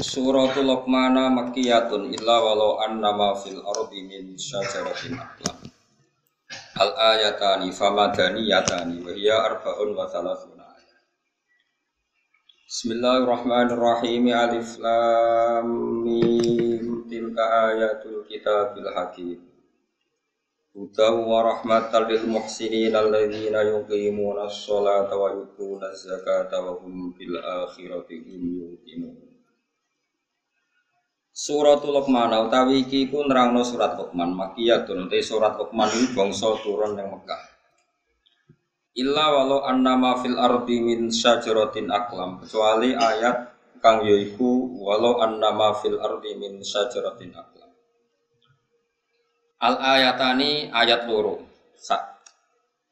Suratul Luqmana makkiyatun illa walau anna ma fil ardi min syajaratin aqlam. Al ayatani famadaniyatani wa hiya arba'un wa thalathuna ayat. Bismillahirrahmanirrahim. Alif lam mim tilka ayatul kitabil hakim. Hudaw wa rahmatan lil muhsinin alladzina yuqimuna as-salata wa yu'tuna az-zakata wa hum bil akhirati yuqinun. Suratul Luqman utawi iki iku nerangno surat Luqman makiyatun te surat Luqman iki bangsa turun yang Mekah. Illa walau annama fil ardi min syajaratin aklam kecuali ayat kang yaiku walau annama fil ardi min syajaratin aklam. Al ayatani ayat loro.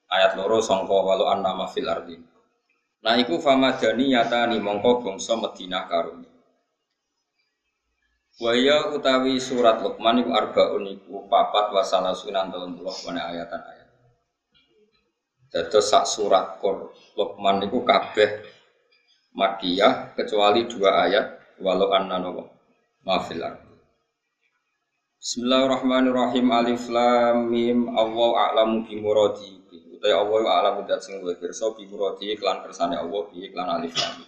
Ayat loro sangka walau annama fil ardi. Nah iku famadani yatani mongko bangsa Madinah karuni. Waya utawi surat Luqman iku iku papat wasala sunan telung puluh wana ayatan ayat. Dados sak surat Qur Luqman iku kabeh Makiyah kecuali dua ayat walau anna nawa mafil Bismillahirrahmanirrahim Alif Lam Mim Allah a'lamu bi muradi. Utai Allah a'lamu dat sing luwih pirsa bi muradi iklan kersane Allah bi iklan Alif Lam.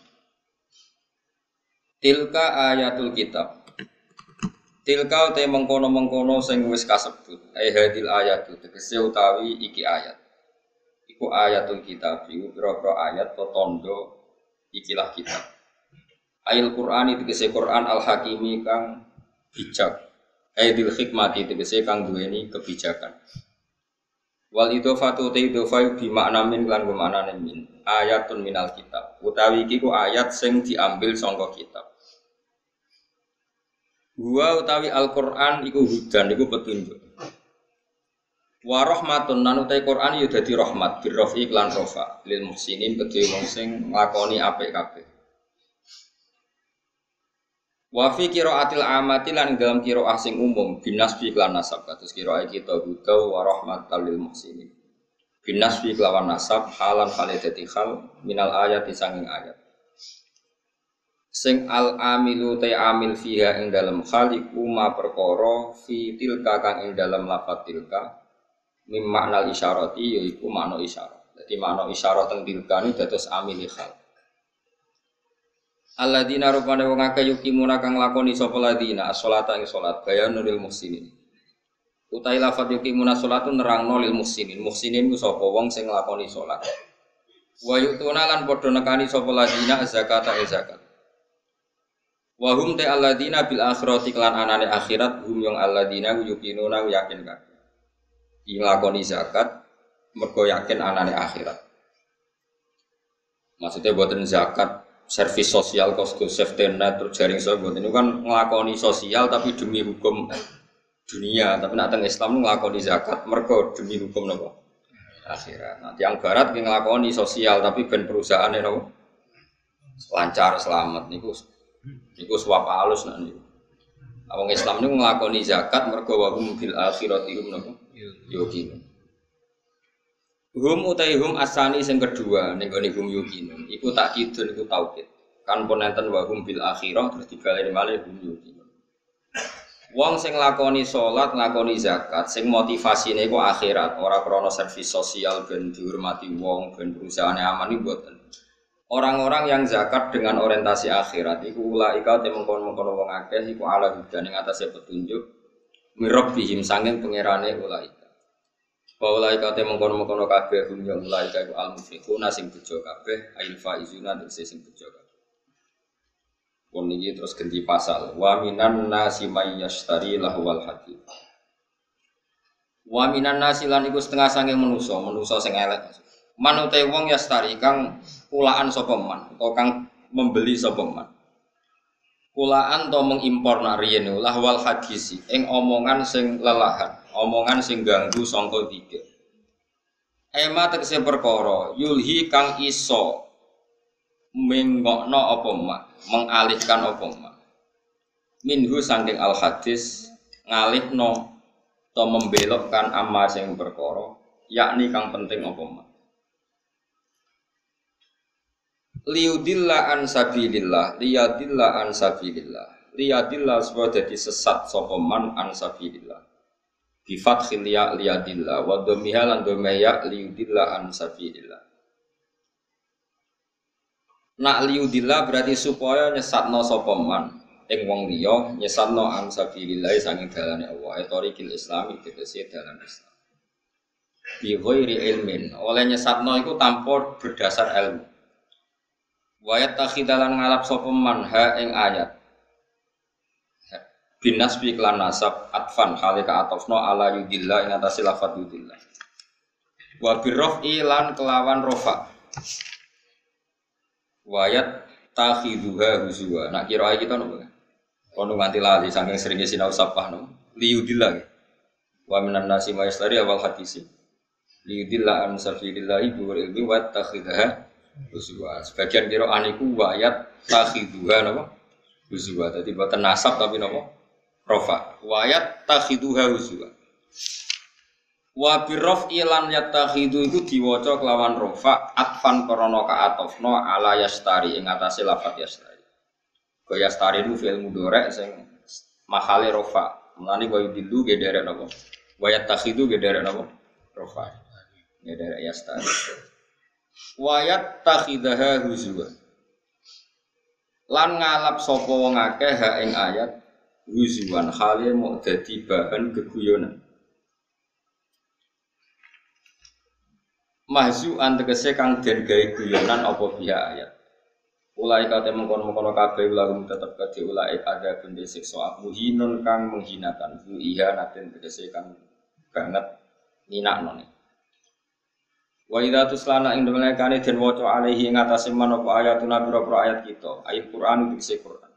Tilka ayatul kitab Tilka te mengkono-mengkono sing wis kasebut. Ai hadil ayat tegese utawi iki ayat. Iku ayatul kitab, iku pira-pira ayat to tondo ikilah kitab. Ayat Quran itu tegese Quran al Hakimi kang bijak. Aidil hikmati tegese kang duweni kebijakan. Wal idofatu te idofa bi makna min lan maknane min. Ayatun minal kitab. Utawi iki ku ayat sing diambil sangka kitab. Gua utawi Al-Qur'an iku hudan iku petunjuk. Wa rahmatun utawi Qur'an ya dadi rahmat birrafi iklan rofa lil muhsinin kedhe wong sing nglakoni apik kabeh. Wa fi qiraatil amati lan dalam qiraah sing umum binasbi iklan nasab kados qiraah kita huda wa rahmatal lil muhsinin. Binasbi kelawan nasab halan khalidati khal minal ayat disanging ayat sing al amilu te amil fiha ing dalam khaliku ma perkara fi tilka kang ing dalam lafat tilka mim makna isyarati yaiku makna isyarat. Jadi makna isyarat teng tilka ini dados amil khal Alladzina rupane wong akeh yukimuna kang lakoni sapa ladina as-sholata ing salat bayanul muslimin utai lafat yukimuna salatun nerangno lil muslimin muslimin ku sapa? Wong sing nglakoni salat. Wa yu'tuna lan padha nekani sapa ladina zakata zakat Wahum te alladina bil akhirati kelan anane akhirat hum yang alladina yuqinuna yakin kan. Ilakoni zakat mergo yakin anane akhirat. Maksudnya buatan zakat servis sosial kosku safety net terus jaring sosial buat ini kan ngelakoni sosial tapi demi hukum dunia tapi nak teng Islam ngelakoni zakat mergo demi hukum nopo akhirat. Nanti yang barat ngelakoni sosial tapi ben perusahaan nopo lancar selamat niku Iku suap halus niku. Awang Islam niku nglakoni zakat mergo wa hum bil akhirati hum napa? Yuqin. Hum utai hum asani sing kedua ning gone hum yuqin. Iku tak kidun iku tauhid. Kan ponenten wa hum bil akhirah terus dibaleni malih hum yuqin. Wong sing lakoni sholat, lakoni zakat, sing motivasine iku akhirat, ora krana servis sosial ben dihormati wong, ben perusahaan aman iki mboten. Orang-orang yang zakat dengan orientasi akhirat iku ulaika te mengkon-mengkon wong akeh iku ala hudan ing atase petunjuk mirab bihim sanging pangerane ulaika. Wa ulaika te mengkon-mengkon kabeh hum ya ulaika iku al mufiquna sing bejo kabeh ail faizuna tegese sing bejo kabeh. Pun iki terus ganti pasal wa minan nasi may yashtari lahwal hadid. Wa minan nasi lan iku setengah sanging manusa, manusa sing elek. Man utai wong yastari kang kulaan sapa man utawa kang membeli sapa man kulaan to mengimpor nariyen lahwal hadisi ing omongan sing lelahan, omongan sing ganggu sangka tiga. Ema tegese perkara yulhi kang iso mengokno apa mak, mengalihkan apa mak. Minhu saking al hadis ngalihno to membelokkan amma sing perkara yakni kang penting apa mak. Liudilla an sabilillah liyadilla an sabilillah. Liyadilla supaya jadi sesat sapa man an sabilillah. Bi fathil ya liyadilla wa dhammiha lan dhammaya liudilla an sabilillah. Nak liudilla berarti supaya nyesatno sapa man. Ing wong liya nyesatno an sabilillah sanging dalane Allah. Etorikil islami tegese dalan Islam. Bi ghairi ilmin oleh nyesatno iku tanpa berdasar ilmu Wayat takhidalan ngalap sopeman ha ing ayat. Binas bi klan nasab atfan halika atofno ala yudillah ing atas lafat yudillah. Wa birrof ilan kelawan rofa. Wayat takhiduha huzwa. Nak kira kita nopo. Kono nganti lali saking seringnya sinau sapah no. Liyudillah. Wa minan nasi ma awal hadisi. Liyudillah an sabilillah ibu ilmi wa takhidaha Huzwa. Sebagian kira aniku wayat takhiduha napa? Huzwa. Dadi boten nasab tapi napa? Rofa. Wayat takhiduha huzwa. Wa birrof ilan yatakhidu iku diwaca kelawan rofa atfan krana kaatofno ala yastari ing atase lafat yastari. Kaya yastari itu fi'il mudhari sing mahale rofa. Mulane wa yudillu gederek napa? Wa yatakhidu gederek napa? Rofa. Gederek yastari wayat takhidaha huzwa. Lan ngalap sapa wong akeh ha ing ayat huzwan khale mau dadi bahan geguyonan mahzu antegese kang den gawe guyonan apa biha ayat? Ulai kate mengkono-mengkono kabeh ulagum tetep kadi ulai ada bende siksa. Muhinun kang menghinakan fu iya naten tegese kang banget ninakno nih Wa idza tuslana ing kane den waca alaihi ing atase man apa ayatuna pira ayat kita, ayat Quran dikse Quran.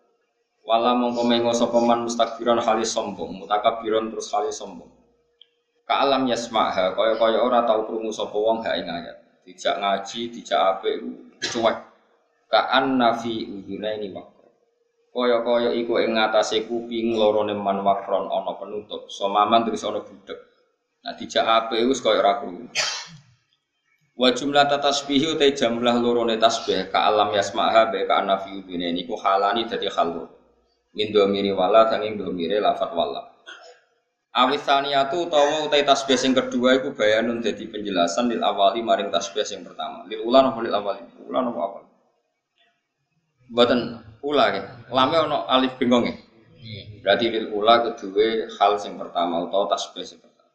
Wala mongko mengo sapa man mustakbiran halis sombong, mutakabbiron terus halis sombong. Ka alam yasmaha kaya-kaya ora tau krungu sapa wong ha ing ayat. Dijak ngaji, dijak apik cuek. Ka anna fi udhunaini wakro. Kaya-kaya iku ing ngatasé kuping lorone man wakron ana penutup. Somaman terus ana budek. Nah dijak apik wis kaya ora krungu. Wa jumlah tasbihi utai jumlah lorone tasbih ka alam yasmaha be ka anafi ubine niku halani dadi halu. Min domiri wala sanging domire lafat wala. Awisaniyatu utawa utai tasbih sing kedua iku bayanun dadi penjelasan lil awali maring tasbih sing pertama. Lil ula nopo lil awali? Ula nopo awal? Mboten ula ya. Lame ono alif bengong ya. Berarti lil ula kedua hal sing pertama utawa tasbih sing pertama.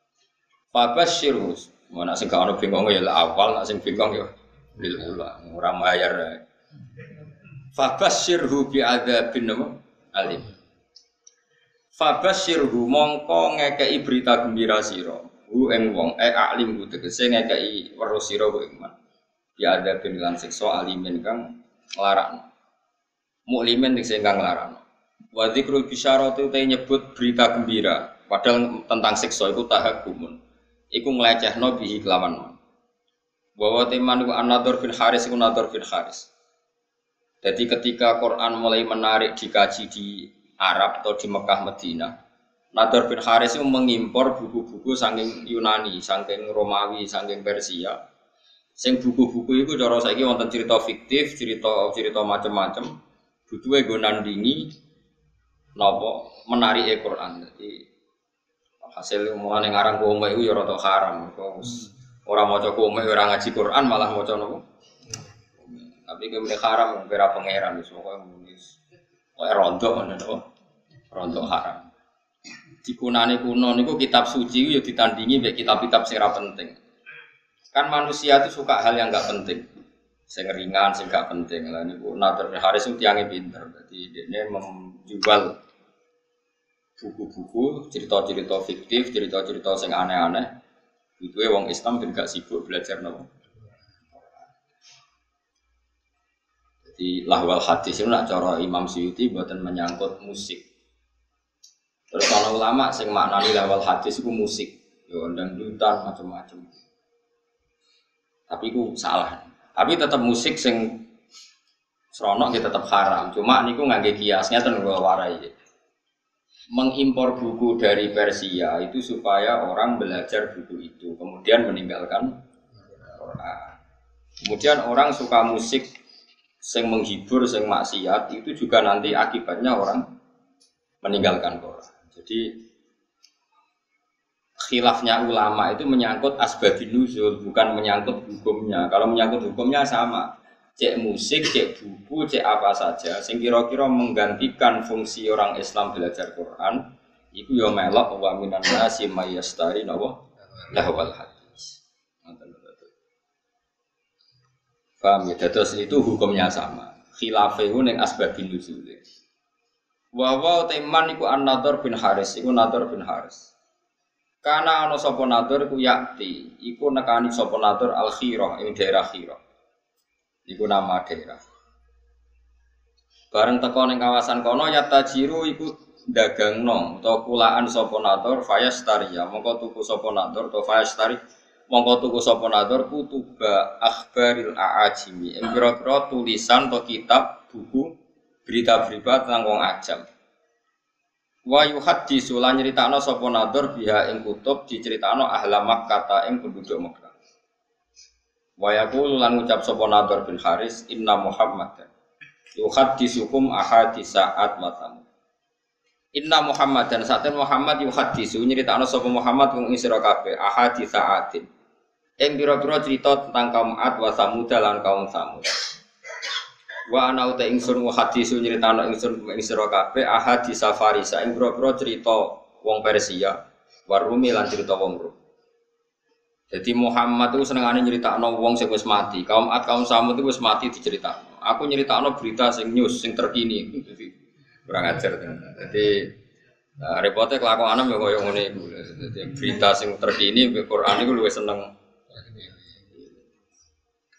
Fabasyirus Mau nak sing ono bingung ya awal, nak sing bingung ya lil ula, ora bayar. Fabasyirhu bi adzabin alim. Fabasyirhu mongko ngekei berita gembira sira. Hu ing wong e alim ku tegese ngekei weruh sira ku iman. Bi adzabin lan siksa alimin kang nglarakno. Muklimin sing kang nglarakno. Wa dzikrul bisyarati nyebut berita gembira, padahal tentang itu tahakumun iku nglecehno bihi kelawan. Bahwa teman iku anador bin Haris iku nador bin Haris. Jadi ketika Quran mulai menarik dikaji di Arab atau di Mekah Medina, Nador bin Haris itu mengimpor buku-buku saking Yunani, saking Romawi, saking Persia. Sing buku-buku itu cara saiki wonten cerita fiktif, cerita cerita macam-macam. Butuhe gue nandingi nopo menarik Quran. Jadi hasil mulane ngarang kome iku ya rada haram. Ora maca kome ora ngaji Quran malah maca nopo? Tapi kene haram ora pangeran wis pokoke wis koyo rondo ngono to rondo haram. Dikunane kuno niku kitab suci ya ditandingi mek kitab-kitab sing penting. Kan manusia itu suka hal yang nggak penting. Sing ringan sing gak penting. Lah niku Nadir Haris itu tiangnya pinter. Jadi dia menjual buku-buku, cerita-cerita fiktif, cerita-cerita sing aneh-aneh. Itu wong Islam ben gak sibuk belajar nopo. Jadi lahwal hadis itu nak cara Imam Syuuti buatan menyangkut musik. Terus kalau ulama sing maknani lahwal hadis itu musik, yo dutan macam-macam. Tapi itu salah. Tapi tetap musik sing seronok ya tetap haram. Cuma niku ngangge kiasnya ten warai. Mengimpor buku dari Persia itu supaya orang belajar buku itu, kemudian meninggalkan Quran. Kemudian orang suka musik sing menghibur, sing maksiat itu juga nanti akibatnya orang meninggalkan Quran. Jadi khilafnya ulama itu menyangkut asbabun nuzul, bukan menyangkut hukumnya. Kalau menyangkut hukumnya sama. Cek musik, cek buku, cek apa saja, sing kira-kira menggantikan fungsi orang Islam belajar Quran, itu ya melok wa minan nasi mayastari nawa lahwal hadis. Paham ya? Terus itu hukumnya sama. Khilafahu ning asbabin nuzul. Wa wa teman iku An-Nadhr bin Haris, iku Nadhr bin Haris. Karena ana sapa Nadhr iku yakti, iku nekani sapa al-Khirah ing daerah Khirah. Iku nama daerah. Bareng teko ning kawasan kono ya tajiru iku dagang nong atau kulaan sapa Nadhr fayastariya. Mongko tuku sapa Nadhr atau fayastari mongko tuku sapa nador kutuba akhbaril aajimi. Pira tulisan atau kitab buku berita-berita tentang wong ajam. Wa yuhaddisu lan nyritakno sapa biha ing kutub diceritakno ahla Makkah ing penduduk Makkah wa yaqulu lan ngucap sapa nador bin Haris inna Muhammad yuhaddisukum ahadisa atmatam Inna Muhammad dan saat Muhammad yuhadisu nyeritakno sapa Muhammad wong isra kabeh ahadisa atin Ing pira-pira cerita tentang kaum Ad wa Samud lan kaum Samud. Wa ana uta ingsun wa hadisu nyritano ingsun ing sira kabeh ahad di safari sa ing pira-pira cerita wong Persia, warumi lan cerita wong Rum. Jadi Muhammad itu senengane nyeritakno wong sing wis mati. Kaum Ad, kaum Samud itu wis mati diceritakno. Aku nyeritakno berita sing news sing terkini. Jadi kurang ajar. Jadi Nah, repotnya kelakuan ya kaya ngene iku. Jadi berita sing terkini Quran iku luwih seneng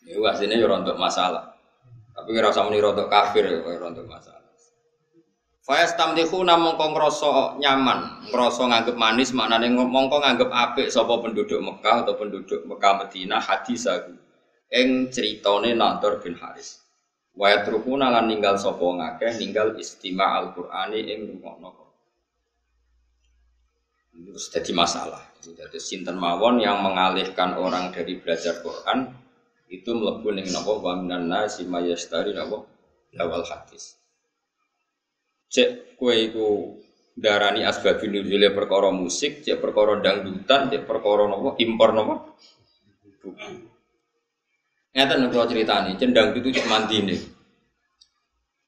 itu aslinya ya rontok masalah. Tapi kira muni rontok kafir ya rontok masalah. Fayas tamtihu namung kong ngrasa nyaman, ngrasa nganggep manis maknane mongko nganggep apik sapa penduduk Mekah atau penduduk Mekah Madinah hadis aku. Ing critane Nadhr bin Haris. Wa yatrukuna lan ninggal sapa ngakeh ninggal istima' Al-Qur'ani ing rungokno. Terus jadi masalah. Jadi sinten mawon yang mengalihkan orang dari belajar Quran itu mlebu ning napa wa minan nasi mayastari napa lawal hadis cek kue itu darani asbabun nuzule perkara musik cek perkara dangdutan cek perkara napa impor buku Ngeten kalau cerita nih, cendang itu cuma mandine.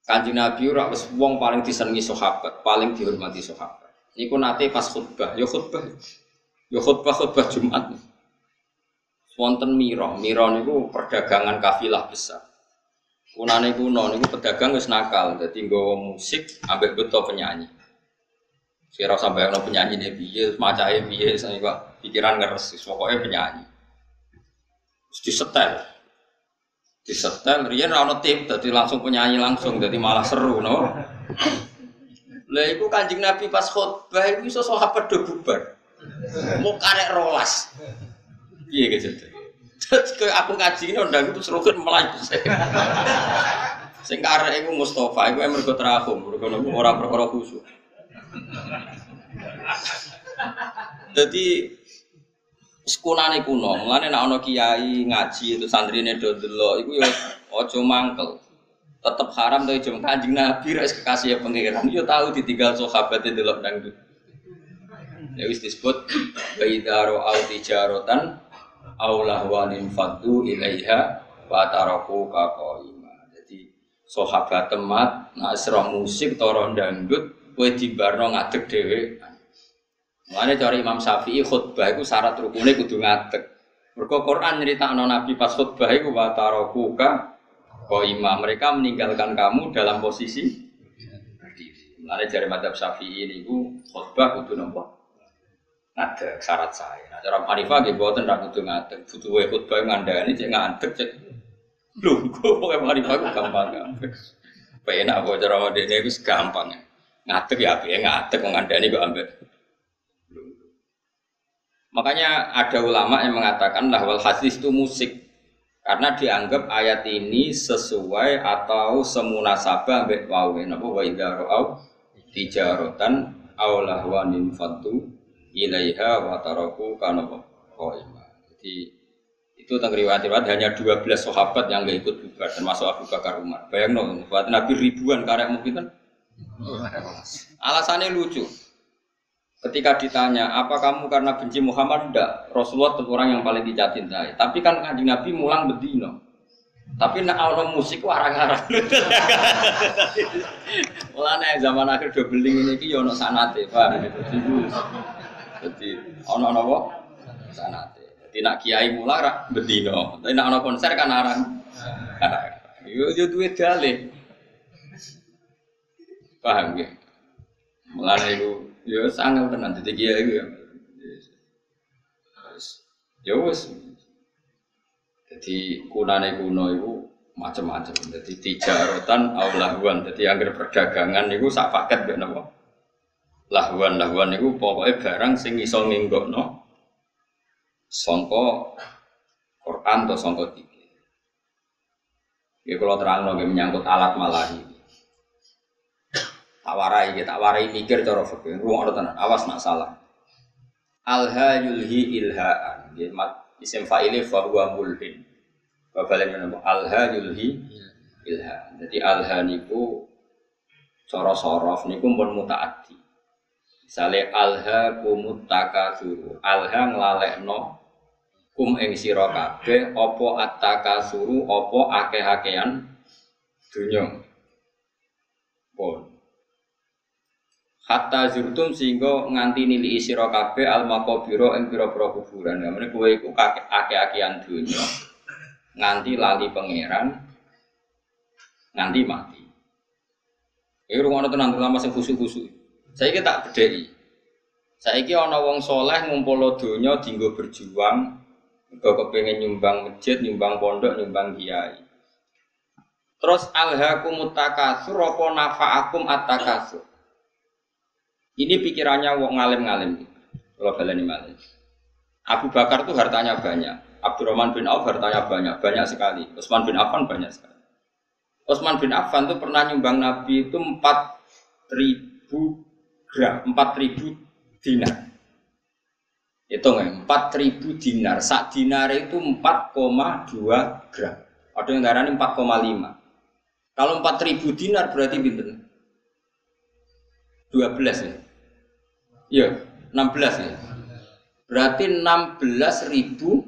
Kanjeng Nabi ora wis wong paling disenengi sahabat, paling dihormati sahabat. Niku nate pas khutbah, ya khutbah. Ya khutbah khutbah Jumat wonten miro. Miro niku perdagangan kafilah besar. Kunane kuno niku pedagang wis nakal, dadi nggawa musik ambek beto penyanyi. Sira sampai ono penyanyi nih piye, macahe piye, saya pikiran ngeres, pokoknya penyanyi. Terus disetel, disetel, riyen ono tim, jadi langsung penyanyi langsung, jadi malah seru, no. Lah iku kanjeng Nabi pas khutbah iku iso sahabat do bubar. Mau karek rolas. Iya gitu. Terus aku ngaji ini undang itu serukun melayu. Sing karek iku Mustafa iku mergo terakhum, mergo ora perkara khusyuk. Jadi sekunane kuno, mulane nek ana kiai ngaji itu santrine do delok iku ya aja mangkel. Tetep haram to jam Kanjeng Nabi res kekasih pangeran. Yo tahu ditinggal sahabat delok dangdut. Ya wis disebut baidaro al tijarotan aulah wanin fadu ilaiha wa taraku kaqaima. Jadi sahabat temat nak musik toro dangdut kowe dibarno ngadeg dhewe. Mulane cara Imam Syafi'i khutbah iku syarat rukune kudu ngadeg. Mergo Quran nyeritakno Nabi pas khutbah iku wa taraku. Mereka meninggalkan kamu dalam posisi berdiri. Mulane dari Syafi'i niku khutbah kudu nopo? ada syarat saya. Cara Hanifah gitu, buatan tidak butuh ngadeg, butuh khutbah ngandani cek ngadeg cek Lho, kok pokoke ma'rifah ku gampang gampang. Penak kok cara dene iku gampang. Ngadeg ya piye ngadeg andani kok ambek. Makanya ada ulama yang mengatakan lahwal hadis itu musik karena dianggap ayat ini sesuai atau semunasabah ambek wawe napa wa idza ra'au tijaratan aw lahwanin fatu ilaiha wa taraku kana qaima. Jadi itu tentang riwayat-riwayat hanya 12 sahabat yang gak ikut bubar termasuk Abu Bakar Umar. Bayang no, buat Nabi ribuan karya mungkin kan. Alasannya lucu. Ketika ditanya, apa kamu karena benci Muhammad? Tidak. Rasulullah itu orang yang paling dicintai. Tapi kan kanjeng Nabi mulang bedino. Tapi nak orang musik warang-arang. Mulane zaman akhir do beling ini ki yo ono sanate, gitu. Jadi ono napa? Sanate. Jadi nak kiai mulang ra bedino. Tapi nak ono konser kan arang. Yo yo duwe dalih. Paham ya? Mulane itu Ya sangat tenan dadi kiai ya. Ya wis. Jadi kunane kuno itu macam-macam. Jadi tijarotan aulahuan. Jadi anggar perdagangan itu sak paket napa. Lahuan lahuan itu pokoknya barang sing iso nginggokno songko Quran atau songko tiga. Ya kalau terang lagi menyangkut alat malahi. Tak warai tak warai mikir cara fikih. Ruang tenan, awas nak salah. Alha yulhi ilhaan. Ya, isim fa'ili fa huwa mulhin. Babalen menapa? Alha yulhi ilha. Jadi alha niku cara sorof niku pun mutaaddi. Misale alha kumut takasuru. Alha nglalekno kum ing sira kabeh apa at-takasuru apa akeh-akehan dunya. Pun hatta zurtum sehingga nganti nili sira kabeh al maqabira ing pira-pira kuburan. Namane kowe iku akeh-akehan nganti lali pangeran nganti mati. Iki rungono tenan terutama sing khusuk-khusuk. Saiki tak bedheki. Saiki ana wong soleh ngumpul donya dienggo berjuang, mergo kepengin nyumbang masjid, nyumbang pondok, nyumbang kiai. Terus alhaqumut takasur apa nafa'akum at-takasur? Ini pikirannya wong ngalim-ngalim. Kalau baleni malih. Abu Bakar tuh hartanya banyak. Abdurrahman bin Auf hartanya banyak, banyak sekali. Utsman bin Affan banyak sekali. Utsman bin Affan tuh pernah nyumbang Nabi itu 4000 gram, 4000 dinar. Hitung ya, 4000 dinar. Sak dinar itu 4,2 gram. Ada yang darah 4,5. Kalau 4000 dinar berarti bintang 12 ya. Iya, 16 ya. Berarti 16 ribu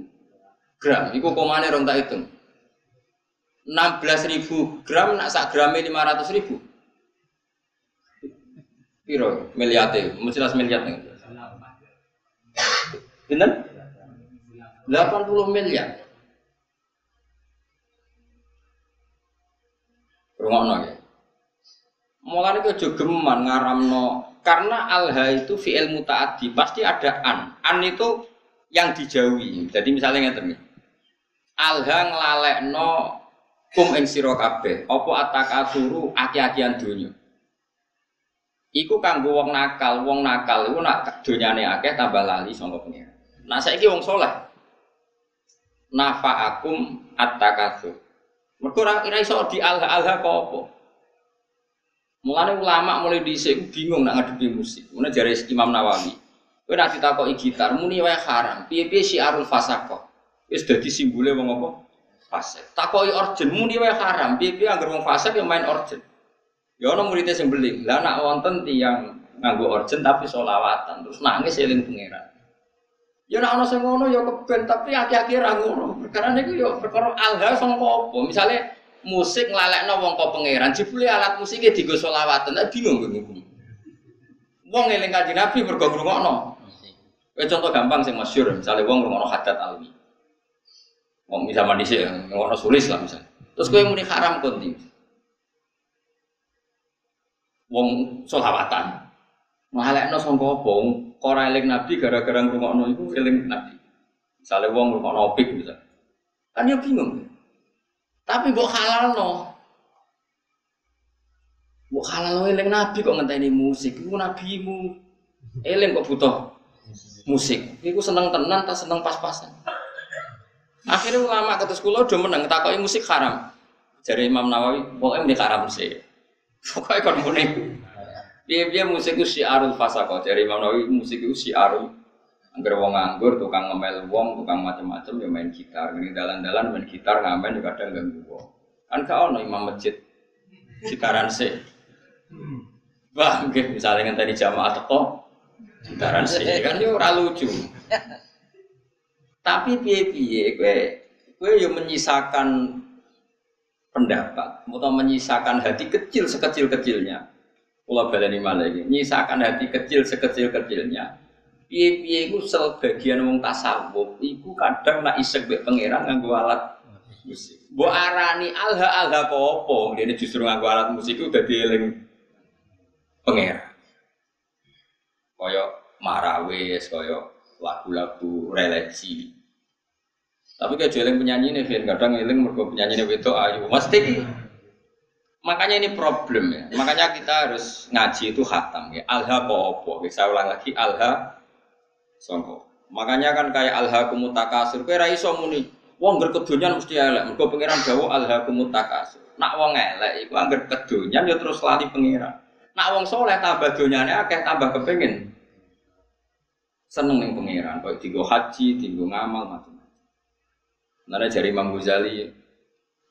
gram. Iku komane rong tak hitung. 16 ribu gram nak sak grame 500 ribu. Piro miliate? Mesti miliar nih. Pinten? 80 miliar. Rungokno ya. Mulane kok aja geman ngaramno karena alha itu fi'il mutaaddi, pasti ada an. An itu yang dijauhi. Jadi misalnya ngeten. Alha nglalekno kum ing sira kabeh, apa atakasuru aki-akian donya. Iku kanggo wong nakal, wong nakal iku nak donyane akeh tambah lali sangka pengira. Nah saiki wong saleh. Nafa'akum at-takasur. Mergo ora iso di alha-alha kok apa. Mulane ulama mulai dhisik bingung nak ngadepi musik. Mulane jare Imam Nawawi. Kowe nak ditakoki gitar muni wae haram. Piye-piye syiarul fasaqah. Wis dadi simbole wong apa? Fasik. Takoki orjen muni wae haram. Piye-piye anggere wong fasik yang main orjen. Ya ana murid sing beling. Lah nak wonten tiyang nganggo orjen tapi solawatan terus nangis eling pangeran. Ya nak ana sing ngono ya keben tapi akhir-akhir ra ngono. Perkara niku ya perkara alha sangka apa? Misale musik nglalekno wong kok pangeran, jebule alat musiknya digo selawatan, nah, bingung gue Wong eling kanjeng Nabi mergo ngrungokno. Kowe contoh gampang sing masyhur, misalnya wong ngrungokno hadat alwi. Wong zaman dhisik ngrungokno sulis lah misalnya. Terus kowe muni haram konti. Wong selawatan. Ngalekno sangka apa? Ora eling Nabi gara-gara ngrungokno iku eling Nabi. Misalnya wong ngrungokno opik misalnya. Kan ya bingung. Tapi mbok halalno. Mbok halalno eling nabi kok ngenteni musik. Iku nabimu. Eling kok butuh musik. Iku seneng tenan ta seneng pas-pasan. Akhirnya ulama ketus kula udah menang takoki musik haram. Jadi Imam Nawawi, pokoknya ini haram sih. Pokoknya kon muni. Piye-piye musik itu syiarul fasaqah. Jadi Imam Nawawi musik itu syiarul Angger wong nganggur, tukang ngemel wong, tukang macam-macam ya main gitar. Ini dalan-dalan main gitar ngamen juga kadang ganggu wong. Kan kau ono imam masjid gitaran sih. Wah, mungkin misalnya tadi jamaah teko gitaran sih kan itu ora lucu. Tapi piye-piye kowe kowe yo menyisakan pendapat atau menyisakan hati kecil sekecil-kecilnya. Kula baleni malah menyisakan hati kecil sekecil-kecilnya piye-piye iku sebagian wong tasawuf iku kadang nak isek mbek pangeran nganggo alat musik. Mbok arani alha alha apa? Dene justru nganggo alat musik itu dadi eling pangeran. Kaya marawis, kaya lagu-lagu religi. Tapi kayak jeling penyanyi nih, kadang eling mergo penyanyi ini itu ayu. Mesti makanya ini problem ya. Makanya kita harus ngaji itu khatam ya. Alha apa? Saya ulang lagi alha Songko. Makanya kan kayak alhaqumut takasur, kowe ra iso muni wong ngger kedonyan mesti elek. Mergo pangeran dawuh alhaqumut takasur. Nak wong elek iku angger kedonyan ya terus lali pangeran. Nak wong soleh tambah donyane akeh tambah kepengin seneng ning pangeran, kok digo haji, digo ngamal macam-macam. Nana jari Imam Ghazali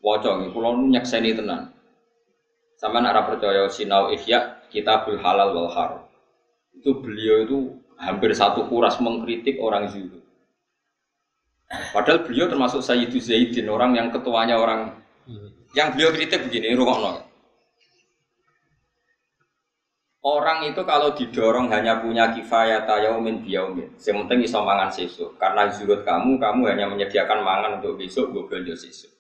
waca nggih kula nyekseni tenan. Sama arah percaya sinau ihya kitabul halal wal haram. Itu beliau itu hampir satu kuras mengkritik orang zuhud. Padahal beliau termasuk Sayyidu Zaidin, orang yang ketuanya orang yang beliau kritik begini, rungokno. Orang itu kalau didorong hanya punya kifayat yaumin biyaumin. Yang penting iso mangan sesuk. Karena zuhud kamu, kamu hanya menyediakan mangan untuk besok, gue belanja sesuk.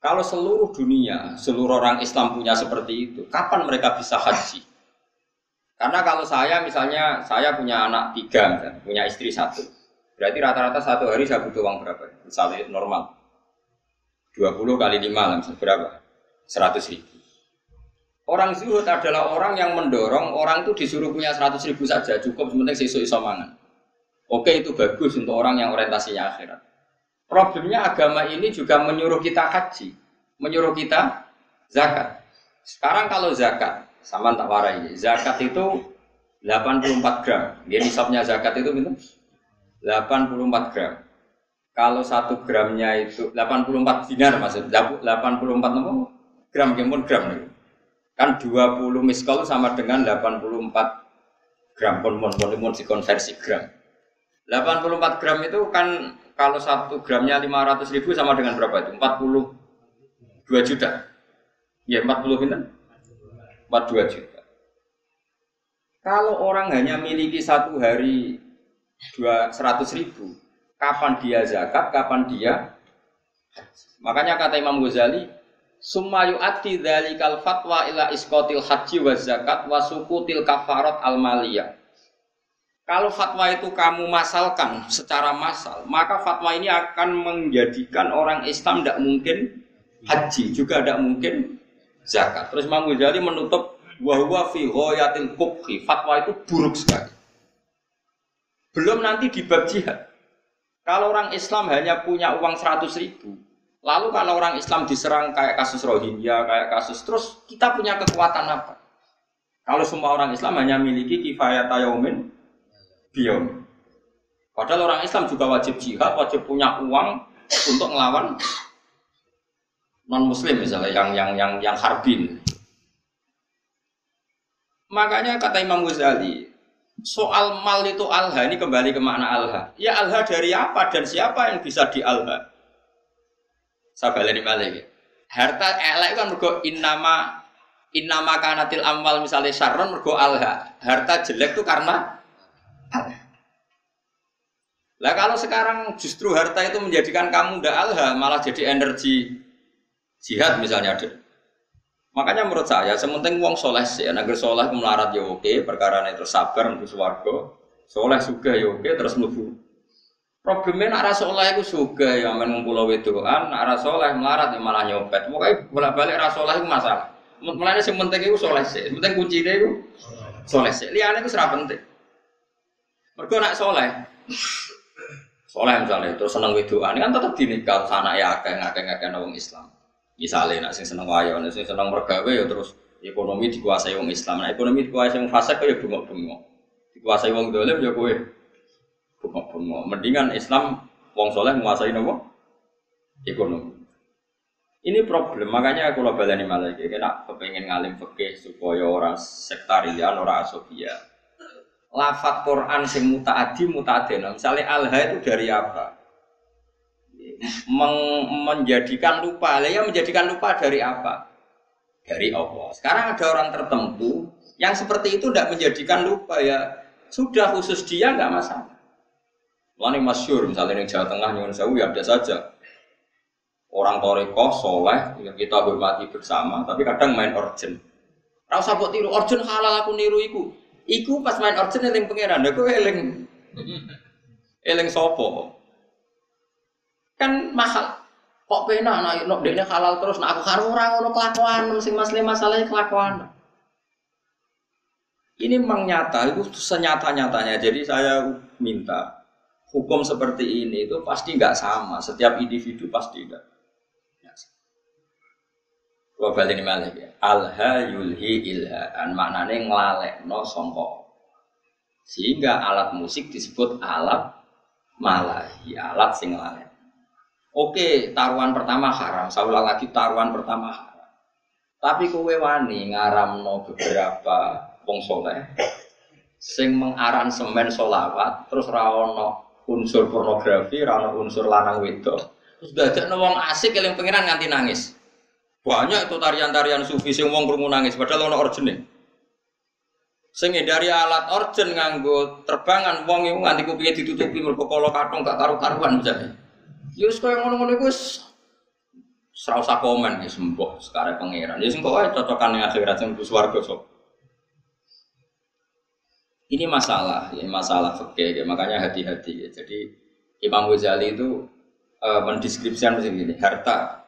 Kalau seluruh dunia, seluruh orang Islam punya seperti itu, kapan mereka bisa haji? Karena kalau saya misalnya saya punya anak tiga, punya istri satu, berarti rata-rata satu hari saya butuh uang berapa? Misalnya normal, 20 kali 5 lah, misalnya berapa? 100 ribu. Orang zuhud adalah orang yang mendorong orang itu disuruh punya 100 ribu saja, cukup sementing sesuai isomangan. Oke itu bagus untuk orang yang orientasinya akhirat. Problemnya agama ini juga menyuruh kita haji, menyuruh kita zakat. Sekarang kalau zakat, sama tak warai. Zakat itu 84 gram. Dia nisabnya zakat itu gitu. 84 gram. Kalau satu gramnya itu 84 dinar maksud 84 apa? Gram pun gram nih. Kan 20 miskol sama dengan 84 gram pun pun pun pun dikonversi gram. 84 gram itu kan kalau satu gramnya 500 ribu sama dengan berapa itu? 42 juta. Ya 40 bintang. 42 juta. Kalau orang hanya miliki satu hari dua seratus ribu, kapan dia zakat, kapan dia Makanya kata Imam Ghazali, Sumayu ati kal fatwa ila iskotil haji wa zakat wa sukutil kafarat al maliyah. Kalau fatwa itu kamu masalkan secara masal, maka fatwa ini akan menjadikan orang Islam tidak mungkin haji, juga tidak mungkin zakat. Terus Imam Ghazali menutup bahwa fi ghayatil kubhi, fatwa itu buruk sekali. Belum nanti di bab jihad. Kalau orang Islam hanya punya uang 100 ribu, lalu kalau orang Islam diserang kayak kasus Rohingya, kayak kasus terus kita punya kekuatan apa? Kalau semua orang Islam hanya miliki kifayat yaumin biyom. Padahal orang Islam juga wajib jihad, wajib punya uang untuk melawan non muslim misalnya yang yang yang yang harbin. Makanya kata Imam Ghazali, soal mal itu alha ini kembali ke makna alha. Ya alha dari apa dan siapa yang bisa di alha? Saya balik balik. Harta elek kan mergo innama innama kanatil amal misalnya syarron mergo alha. Harta jelek itu karena. Lah kalau sekarang justru harta itu menjadikan kamu ndak alha, malah jadi energi jihad misalnya ada. Makanya menurut saya, sementing uang soleh sih, agar soleh melarat ya oke, perkara itu sabar untuk suwargo, soleh juga ya oke, terus nubu Problemnya nak rasa soleh itu juga ya main ngumpul wedoan, nak rasa soleh melarat ya malah nyopet. Pokoknya bolak balik rasa soleh itu masalah. Mulanya sing penting itu soleh sih, penting kunci itu soleh sih. Liane itu serap penting. Mereka nak soleh, soleh misalnya terus seneng wedoan kan tetap dinikah sana ya akeh ngakeh ngakeh orang Islam. Misalnya nak sing seneng wayo, nak sing seneng mergawe ya terus ekonomi dikuasai orang Islam. Nah ekonomi dikuasai orang fasik ya bengok-bengok. Dikuasai orang dolim ya kue bengok-bengok. Mendingan Islam wong soleh menguasai nopo ekonomi. Ini problem, makanya aku lo balani malah kena kepengen ngalim fikih supaya orang sektarian, orang asobia. Lafat Quran sing mutaadi mutaadena. Misalnya alha itu dari apa? Meng menjadikan lupa, ya menjadikan lupa dari apa? Dari Allah. Sekarang ada orang tertentu yang seperti itu tidak menjadikan lupa ya sudah khusus dia nggak masalah. Lalu masyur, misalnya di Jawa Tengah, Nyuwun Sewu ya ada saja. Orang toreko, soleh, yang kita hormati bersama, tapi kadang main urgent. Rasa kok tiru, urgent halal aku niru iku. Iku pas main urgent eling pangeran, aku eling. Eling sopo. Kan mahal. Kok pena anak nok dekne halal terus, nah aku karo orang ngono kelakuan, sing masalah masalahnya kelakuan. Ini memang nyata, itu senyata-nyatanya. Jadi saya minta hukum seperti ini itu pasti nggak sama. Setiap individu pasti tidak. Gua balik ini malah ya. Alha yulhi ilhaan maknanya ngelalek no songko. Sehingga alat musik disebut alat malahi, alat sing ngelalek. Oke, taruhan pertama haram. Saya ulang lagi taruhan pertama haram. Tapi kowe wani ngaramno beberapa wong soleh sing mengaransemen solawat terus rawono unsur pornografi, rana unsur lanang wedok. Terus dadak wong asik yang pengiran nganti nangis. Banyak itu tarian-tarian sufi sing wong krungu nangis padahal ono origine. Sing dari alat origin nganggo terbangan wong iku nganti kupinge ditutupi mergo kala kathong gak karu-karuan misalnya. Ya wis koyo ngono-ngono iku wis usah komen ya sembuh sekarang pangeran. Ya sing kok cocokan ning akhirat sing swarga sok. Ini masalah, ya masalah fikih, ya. makanya hati-hati. Ya. Jadi Imam Ghazali itu e, mendeskripsikan begini, harta,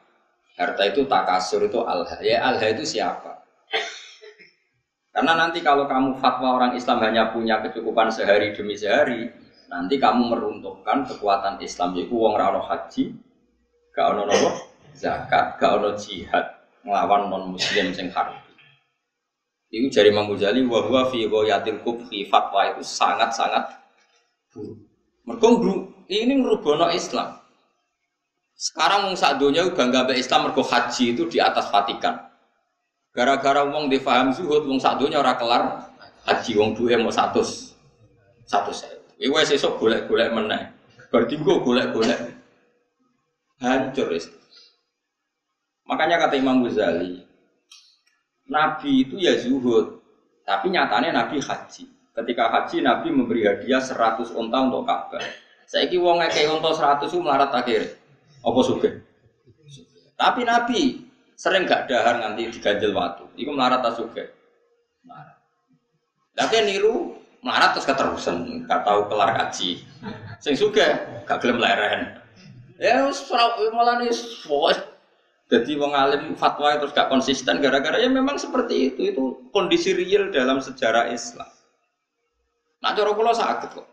harta itu takasur itu alha. Ya alha itu siapa? Karena nanti kalau kamu fatwa orang Islam hanya punya kecukupan sehari demi sehari, nanti kamu meruntuhkan kekuatan Islam. Yaitu uang rano haji, gak ono zakat, gak ono jihad, ngelawan non Muslim sing haram. Itu dari Imam Ghazali bahwa fi ghayatil kubhi fatwa itu sangat-sangat buruk. Mereka ini merubono Islam. Sekarang wong sak donya bangga be Islam mergo haji itu di atas Vatikan. Gara-gara wong difaham zuhud wong sak donya ora kelar haji wong duwe mau 100 100 Iku wis esuk golek-golek meneh. Bar dinggo golek-golek. Hancur Islam. Makanya kata Imam Ghazali, Nabi itu ya zuhud, tapi nyatanya Nabi haji. Ketika haji Nabi memberi hadiah 100 unta untuk Ka'bah. Kira wong ngekei unta 100 itu melarat akhir. Apa suge? Tapi Nabi sering gak dahar nanti diganjel waktu. Iku melarat tak suge. Melarat. Niru melarat terus keterusan, gak tahu kelar haji. Sing suge gak gelem leren. Ya malah nih jadi wong alim fatwa terus gak konsisten gara-gara ya memang seperti itu. Itu kondisi real dalam sejarah Islam. Nah cara kula sakit kok.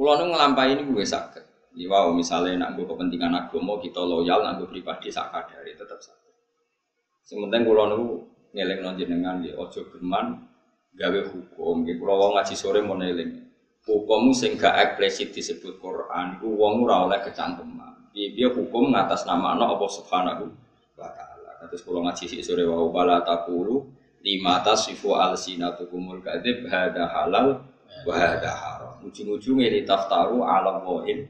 Kula nu ngelampai ini gue sakit. Ya wow, misalnya nak gue kepentingan agama kita loyal, nak gue pribadi sakadari tetap sakit. Sementing kula nu ngeleng nonjenengan di ojo geman gawe hukum. Gitu kula wong ngaji sore mau neling. Hukum sing gak eksplisit disebut Quran, iku wong ora oleh kecangkeman dia hukum ngatas nama no Allah subhanahu wa ta'ala. Terus kalau ngaji si sore wa wala takulu lima tasifu al sinatukumul kadib hada halal wa hada haram. Ujung-ujungnya di taftaru ala wa'in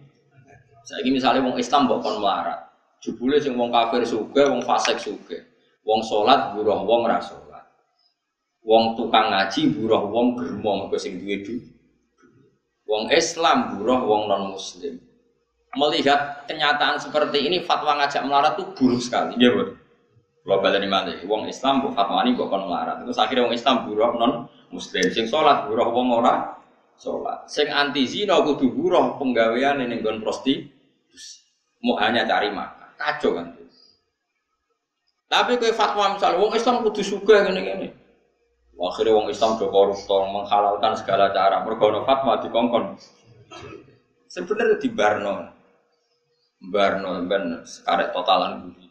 saya ini misalnya wong Islam bukan melarat. Jebule sing wong kafir suge wong fasik suge wong sholat buruh wong rasolat wong tukang ngaji buruh wong germo mergo sing duwe wong Islam buruh wong non muslim melihat kenyataan seperti ini fatwa ngajak melarat itu buruk sekali. Iya, Bu. Kalau balik mana? Wong Islam bu fatwa ini bukan melarat. Terus akhirnya wong Islam buruk non Muslim. Sing sholat buruk wong ora sholat. Sing anti zina kudu buruh penggawean ning nggon prostitusi. Mau hanya cari makan. Kacau kan. Tapi kowe fatwa misal wong Islam kudu sugih ngene-ngene. Akhirnya wong Islam do koruptor menghalalkan segala cara. Mergo ono fatwa dikongkon. Sebenarnya di Barno. Barno ben sekarek totalan budi.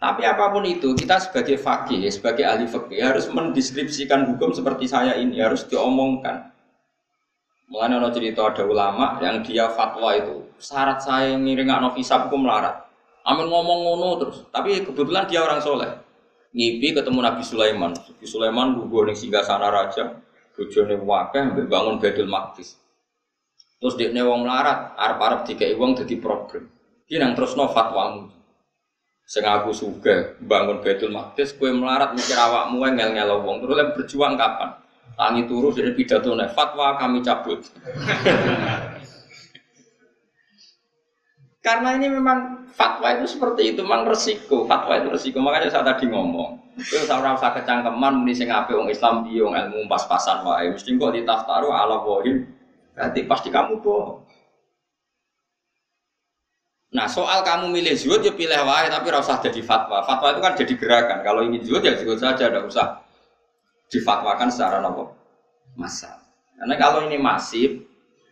Tapi apa pun itu, kita sebagai fakih, sebagai ahli fakih harus mendeskripsikan hukum seperti saya ini, harus diomongkan. Mulanya ada cerita ada ulama yang dia fatwa itu syarat saya ngiring no visa hukum melarat. Amin ngomong ngono terus, tapi kebetulan dia orang soleh. Ngipi ketemu Nabi Sulaiman. Nabi Sulaiman gugur nih singgah sana raja, bojone wakeh ambil bangun Bedul Maqdis. Terus dia wong melarat, arab-arab tiga uang jadi problem. Dia nang terus no fatwamu. Sing aku suka bangun Baitul Maqdis, kue melarat mikir awakmu ngel ngel wong. Terus lem berjuang kapan? Tangi turu dari pidato fatwa kami cabut. Karena ini memang fatwa itu seperti itu, memang resiko. Fatwa itu resiko. Makanya saya tadi ngomong, itu saya rasa kecangkeman muni sing ape wong Islam dia wong ilmu pas-pasan wae. Mesti kok ditaftaru ala wahim. Berarti pasti kamu bohong. Nah soal kamu milih zuhud ya pilih wae tapi rasa jadi fatwa. Fatwa itu kan jadi gerakan. Kalau ingin zuhud ya zuhud saja, tidak usah difatwakan secara nopo masa. Karena kalau ini masif,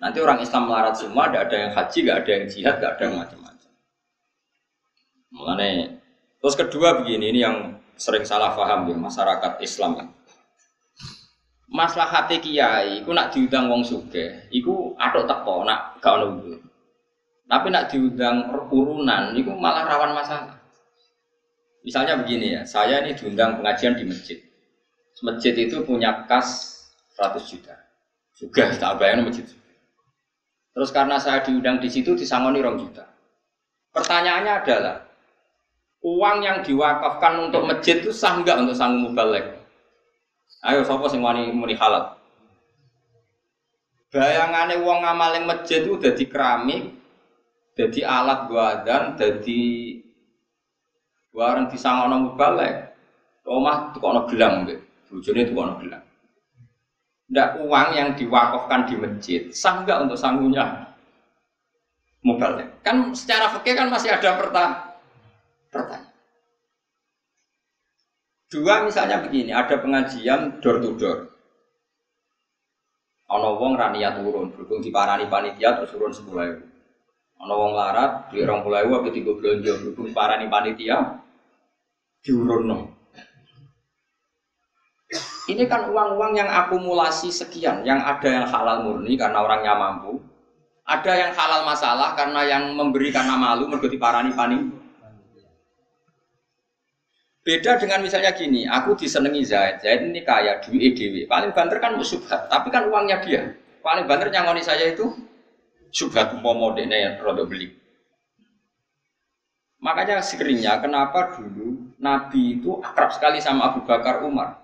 nanti orang Islam melarat semua, tidak ada yang haji, tidak ada yang jihad, tidak ada yang macam-macam. Mengenai terus kedua begini, ini yang sering salah paham ya masyarakat Islam ya. Masalah hati kiai, aku nak diundang wong suge, iku atok teko nak gak ono tapi nak diundang urunan, itu malah rawan masalah. Misalnya begini ya, saya ini diundang pengajian di masjid. Masjid itu punya kas 100 juta. Juga tak bayang masjid. Terus karena saya diundang di situ disangoni rong juta. Pertanyaannya adalah, uang yang diwakafkan untuk masjid itu sah nggak untuk sanggup mubalek? Ayo, sopo sing wani muni halal? Bayangannya uang ngamal yang masjid itu udah di keramik, jadi alat gua dan jadi barang disangono mubalek. Omah tukono gelang mbek. Bojone tukono gelang. Ndak uang yang diwakafkan di masjid sah enggak untuk sanggungnya mubalek? Kan secara fikih kan masih ada pertanyaan. Dua misalnya begini, ada pengajian door to door. Ono wong rania turun, berhubung diparani panitia terus turun sepuluh Ana wong larat, di orang pulau apa tiga belanja berhubung para nih panitia diurunno. Ini kan uang-uang yang akumulasi sekian, yang ada yang halal murni karena orangnya mampu, ada yang halal masalah karena yang memberi karena malu mergo diparani pani. Beda dengan misalnya gini, aku disenengi Zaid, Zaid ini kaya, duit dewi, paling banter kan musubhat, tapi kan uangnya dia. Paling banter nyangoni saya itu subhat umpama dene yang rada beli. Makanya seringnya kenapa dulu Nabi itu akrab sekali sama Abu Bakar Umar.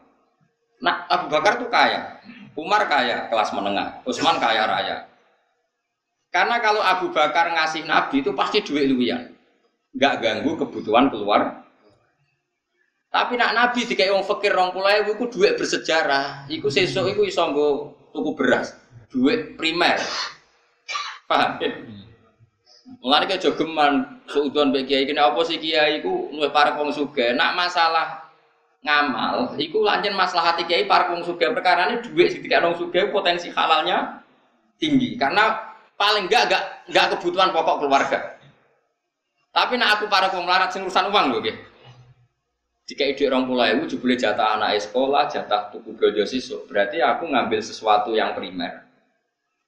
Nah, Abu Bakar itu kaya, Umar kaya kelas menengah, Utsman kaya raya. Karena kalau Abu Bakar ngasih Nabi itu pasti duit luwian, nggak ganggu kebutuhan keluar. Tapi nak Nabi dikai wong fakir rong pulau itu duit bersejarah, iku sesuk iku iso tuku beras, duit primer. Paham ya? Mulane ke jogeman suudon mbek kiai kene apa sih kiai iku luwih para wong sugih. Nak masalah ngamal iku lancen masalah hati kiai para wong sugih perkarane dhuwit sing dikek wong sugih potensi halalnya tinggi karena paling enggak enggak enggak kebutuhan pokok keluarga. Tapi nak aku para wong melarat sing urusan uang lho nggih. Jika ide orang pulau itu boleh jatah anak sekolah, jatah tuku belanja siswa. Berarti aku ngambil sesuatu yang primer.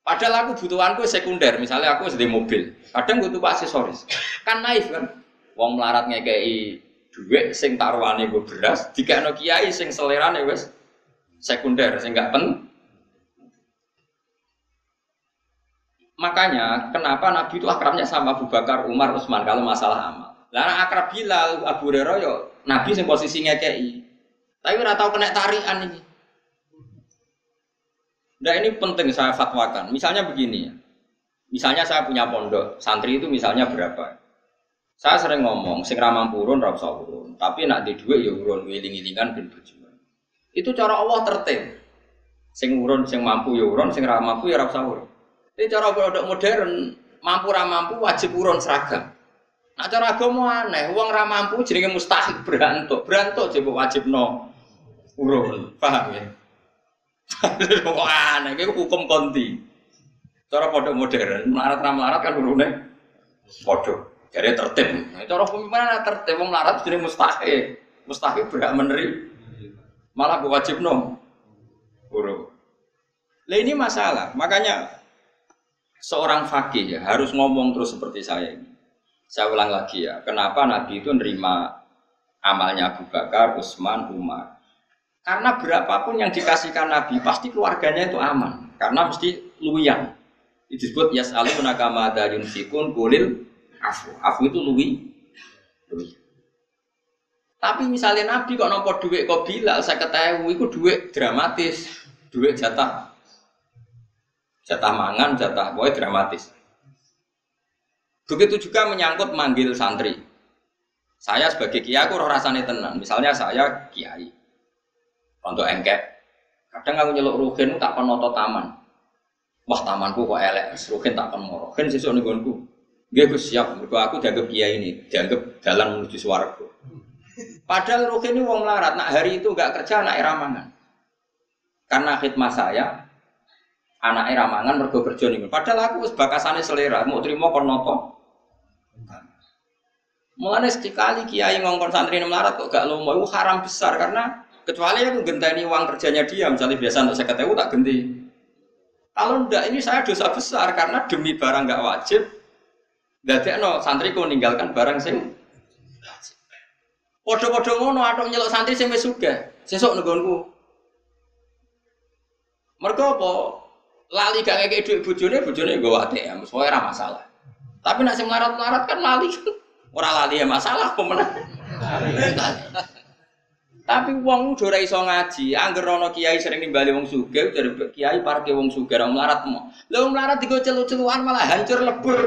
Padahal aku butuhanku sekunder, misalnya aku sedih mobil, kadang butuh aksesoris. Kan naif kan, wong melarat ngekei duit sing taruhane gue beras, jika no kiai sing selerane wes sekunder, sing gak pen. Makanya kenapa Nabi itu akrabnya sama Abu Bakar, Umar, Utsman kalau masalah amal. Lalu akrab Bilal, Abu Hurairah yo Nabi sing posisi ngekei. Tapi ora tau kena tarian ini. Nah ini penting saya fatwakan. Misalnya begini ya. Misalnya saya punya pondok, santri itu misalnya berapa? Saya sering ngomong, sing ramang purun, rap urun. Tapi nak di dua ya urun, wiling-wilingan ben berjuang. Itu cara Allah tertib. Sing urun, sing mampu ya urun, sing ra mampu ya ora usah urun. Ini cara produk modern, mampu ra mampu wajib urun seragam. Nah cara agama aneh, uang ra mampu jenenge mustahil berantuk. Berantuk jebuk wajib no urun. Paham ya? Kok aneh, itu hukum konti. Cara produk modern, melarat ra melarat kan urune padha. Jadi tertib. Nah, cara pemimpinan tertib, wong melarat jenenge mustahil. Mustahil berhak meneri. Malah wajib no urun. Lah ini masalah. Makanya seorang fakih ya harus ngomong terus seperti saya ini. Saya ulang lagi ya, kenapa Nabi itu nerima amalnya Abu Bakar, Utsman, Umar? Karena berapapun yang dikasihkan Nabi, pasti keluarganya itu aman. Karena mesti luyan. Itu disebut yas'aluna kama yunfikun kulil afu. Afu itu luwi. luwi. Tapi misalnya Nabi kok nopo duit kok bila saya ketahui itu duit dramatis, duit jatah, jatah mangan, jatah boy dramatis. Begitu juga menyangkut manggil santri. Saya sebagai kiai aku roh rasane tenang. Misalnya saya kiai. Untuk engkek. Kadang aku nyeluk rukin tak penoto taman. Wah tamanku kok elek, rukin tak moro. Kan sesuk ning gonku. Nggih Gus siap, mergo aku dianggap kiai ini, dianggap jalan menuju swarga. Padahal rukin ini wong larat, nak hari itu nggak kerja anak ramangan. Karena khidmat saya, anak ramangan mergo kerja nih. Padahal aku bakasane selera, mau terima kon noto. Mulane sekali kiai ngongkon santri melarat kok gak lomo itu haram besar karena kecuali aku genteni uang kerjanya dia misalnya biasa untuk saya ketemu tak genti. Kalau ndak ini saya dosa besar karena demi barang nggak wajib. no santri ku meninggalkan barang sing Podo-podo ngono atau nyelok santri sing wis. Sesuk nggonku. Mergo apa? Lali gak ngekek dhuwit bojone, bojone nggo ATM, soalnya ora masalah. Tapi nak sing melarat-melarat kan lali. Ora lali ya masalah pemenang. Tapi wong udah ora iso ngaji, angger ana kiai sering nimbali wong sugih, dari kiai parke wong sugih ora melarat mo. Lah wong melarat digo celu-celuan malah hancur lebur.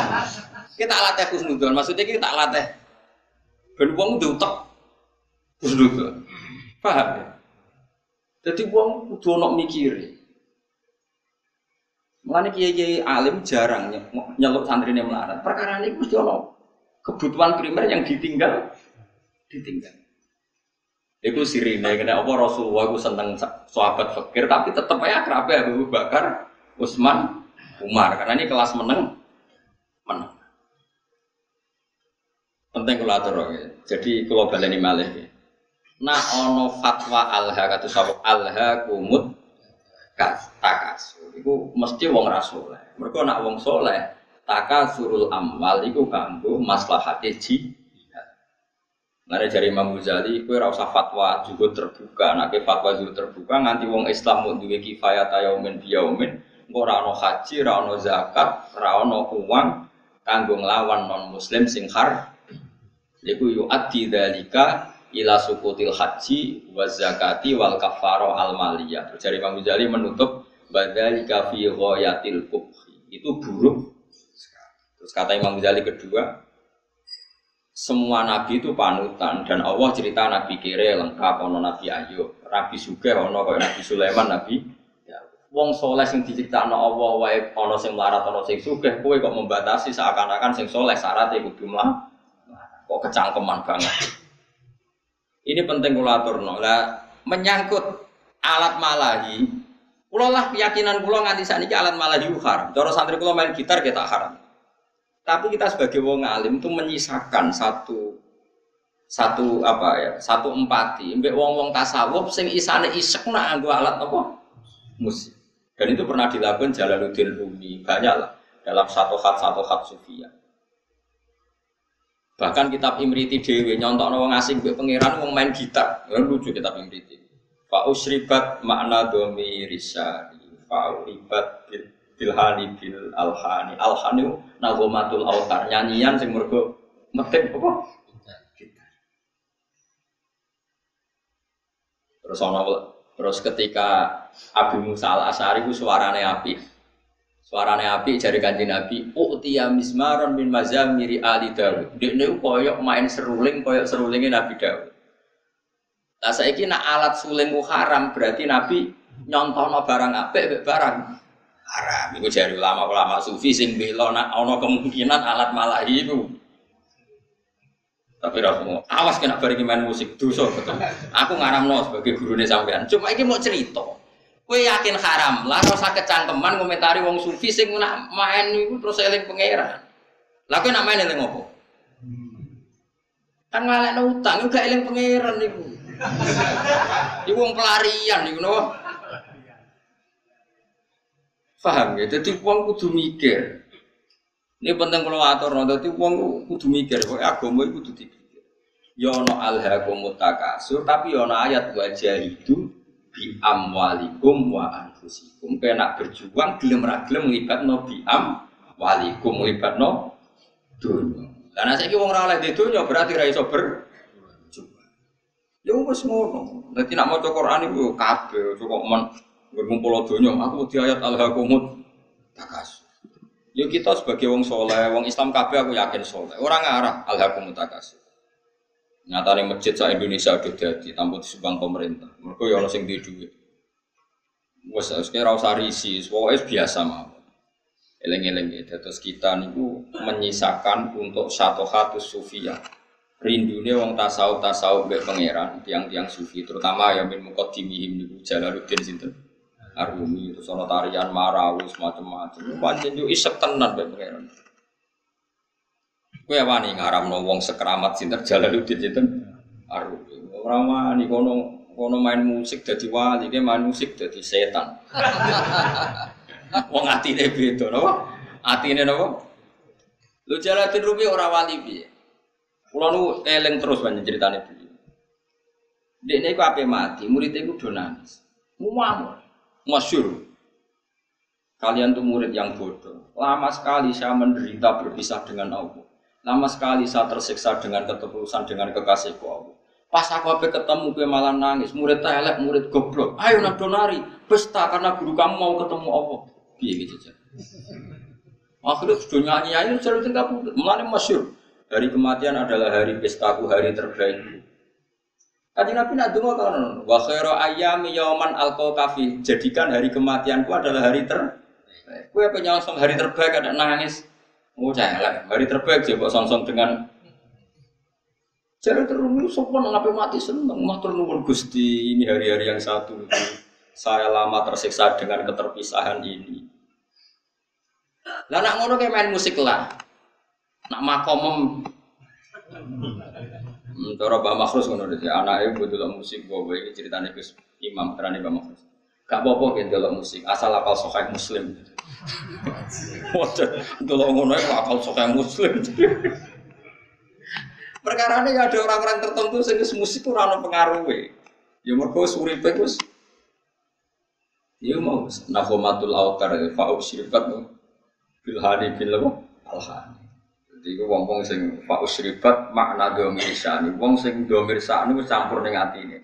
kita latih khusnudon, maksudnya kita latih ben wong diutek khusnudon. Paham ya? Jadi wong kudu ana mikire. Mulane kiai-kiai alim jarang nyeluk santrine melarat. Perkara ini mesti ana kebutuhan primer yang ditinggal ditinggal. Itu sirine kena apa Rasulullah aku seneng sahabat fakir tapi tetap aja ya Abu Bakar Utsman Umar. Karena ini kelas meneng meneng. Penting kalau atur ya. jadi kalau baleni malih. Nah ono fatwa alha sahabat alha kumut takas itu mesti wong rasul mereka nak wong soleh taka surul amwal iku kanggo maslahate ji Nare jari Imam Ghazali, kue rasa fatwa juga terbuka, nak fatwa juga terbuka, nganti wong Islam mau duwe kifayat yaumin biyaumin, engko ra ono haji, ra ono zakat, ra ono uang kanggo nglawan non muslim sing har. Iku yu addi dalika ila sukutil haji wa zakati wal kafaro al maliyah. Terus jari Imam Ghazali menutup badalika fi ghayatil kubhi. Itu buruk Terus kata Imam Ghazali kedua, semua nabi itu panutan dan Allah cerita nabi kire lengkap ono nabi Ayub, nabi Suge ono kaya nabi Sulaiman, nabi ya. Wong soleh sing no Allah wae ono sing melarat ono sing sugih kowe kok membatasi seakan-akan sing soleh syaratnya kudu mlah kok kecangkeman banget. Ini penting kula aturno. Lah menyangkut alat malahi, kula lah keyakinan kula nganti sakniki alat malahi haram. Cara santri kula main gitar kita haram. Tapi kita sebagai wong alim itu menyisakan satu satu apa ya satu empati mbek wong wong tasawuf sing isane isek nak alat apa musik dan itu pernah dilakukan Jalaluddin Rumi banyak lah dalam satu hat satu hat sufia bahkan kitab Imriti Dewi nyontok wong asing mbek pangeran wong main gitar. Ya, lucu kitab Imriti. Fa usribat makna domi risari Fa uribat bil bilhani bil alhani. Alhani nagomatul autar nyanyian sing mergo metik apa? Terus terus ketika Abu Musa al Asari ku suarane api suarane api jari kanji Nabi utia mismaron min mazamiri ali Dawud ini koyok main seruling koyok serulingnya Nabi Dawud Nah saya nak alat sulingku haram berarti Nabi nyontono barang apik mbek barang haram. Iku jari ulama-ulama sufi sing bela nak ana kemungkinan alat malahi iku. Tapi ra awas kena bareng main musik dosa betul. Aku ngaramno sebagai gurune sampean. Cuma iki mau cerita. Kowe yakin haram lah rasa kecangkeman komentari wong sufi sing nak main iku terus eling pangeran. Lah kowe nak main eling opo? Kan ngalekno utang gak eling pangeran niku. Iku wong pelarian niku no. Paham ya? Jadi uang kudu mikir. Ini penting kalau atur, jadi uang kudu mikir. Pokoknya agama itu kudu dipikir. Yono ya alhaqumut takasur, tapi yono ya ayat wajah itu bi amwalikum wa anfusikum. Kena berjuang gelem ra gelem no bi amwalikum no dunia. Karena saya kira orang oleh di dunia berarti ra iso Ya wis ngono. Dadi nak maca Quran iku kabeh cukup men Ngumpul donya, aku di ayat al-hakumut takas. Yo kita sebagai wong soleh, wong Islam kabeh aku yakin soleh. Orang ngarah al-hakumut takas. Nyatane masjid sa Indonesia udah jadi tanpa disumbang pemerintah. Mereka ya ono sing di duit. Wes wis kira usah risi, pokoke biasa mawon. Eleng-eleng ya, terus kita niku menyisakan untuk satu hatu sufia. Rindunya wong tasawuf tasawuf be pangeran, tiang-tiang sufi, terutama yang min mukadimihim niku Jalaluddin sinten. Arumi itu sono tarian marawis macam-macam. Pancen yo isek tenan bae pangeran. Kowe wani ngaramno wong sekramat sinten Jalaluddin sinten Arumi. Ora wani kono kono main musik dadi wali, ke main musik dadi setan. wong atine beda napa? Atine napa? Lu Jalaluddin Rumi ora wali piye? Kulo nu eling terus banyak ceritane beliau. Dekne iku ape mati, muridnya iku do nangis. Muamur masyur. Kalian tuh murid yang bodoh. Lama sekali saya menderita berpisah dengan Allah. Lama sekali saya tersiksa dengan ketulusan dengan kekasihku Allah. Pas aku apa ketemu gue malah nangis. Murid telek, murid goblok. Ayo nak donari, pesta karena guru kamu mau ketemu Allah. Biar gitu aja. Akhirnya sudah nyanyi aja selalu tinggal. Mulanya masyur. Hari kematian adalah hari pestaku, hari terbaik. Kaji Nabi nak dengar kan, wa khairu ayami yauman alqa kafi. Jadikan hari kematianku adalah hari ter. Kue penyongsong hari terbaik ada nangis. Oh jangan hari terbaik coba songsong dengan Jadi terus sopan ngapain mati seneng, matur nuwun gusti ini hari-hari yang satu itu. Saya lama tersiksa dengan keterpisahan ini. Lah nak ngono kayak main musik lah, nak makomem. Hmm, cara Mbak Makhrus ngono dadi anake mbok musik gue iki ceritane Gus. Imam terane Mbak Makhrus. Gak apa-apa kan delok musik, asal apal sahih Muslim. Waduh, delok ngono iku apal Muslim. Perkara ini ada orang-orang tertentu sing musik itu ora pengaruhe. Ya mergo uripe Gus Ya mau nahomatul autar fa'u syirkat bil hadi bil al jadi gue wong wong sing fa usribat makna domir sani. Wong sing domir sani campur hati ini.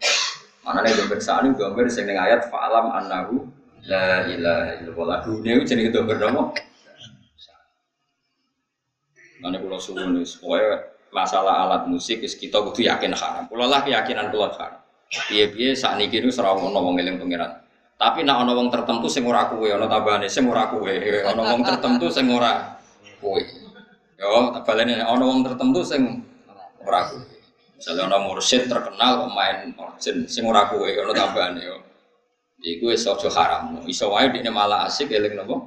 Mana nih domir sani domir sing dengan ayat fa'alam annahu la ilaha illallah. Dunia itu jadi domir nopo. Mana pulau suwun nih, pokoknya masalah alat musik kita kudu yakin haram. Pulau lah keyakinan pulau haram. Biye-biye saat kini serau ngono wong eling pangeran. Tapi nak ono wong tertentu sing ora kuwe, ono tabane sing ora kuwe, ono wong tertentu sing ora kuwe. Yo, tak baleni ana wong tertentu sing ora kuwe. Misalnya ana mursyid terkenal pemain orjen sing ora kuwe ana tambahane yo. Iku wis aja haram. Iso wae dene malah asik eling napa?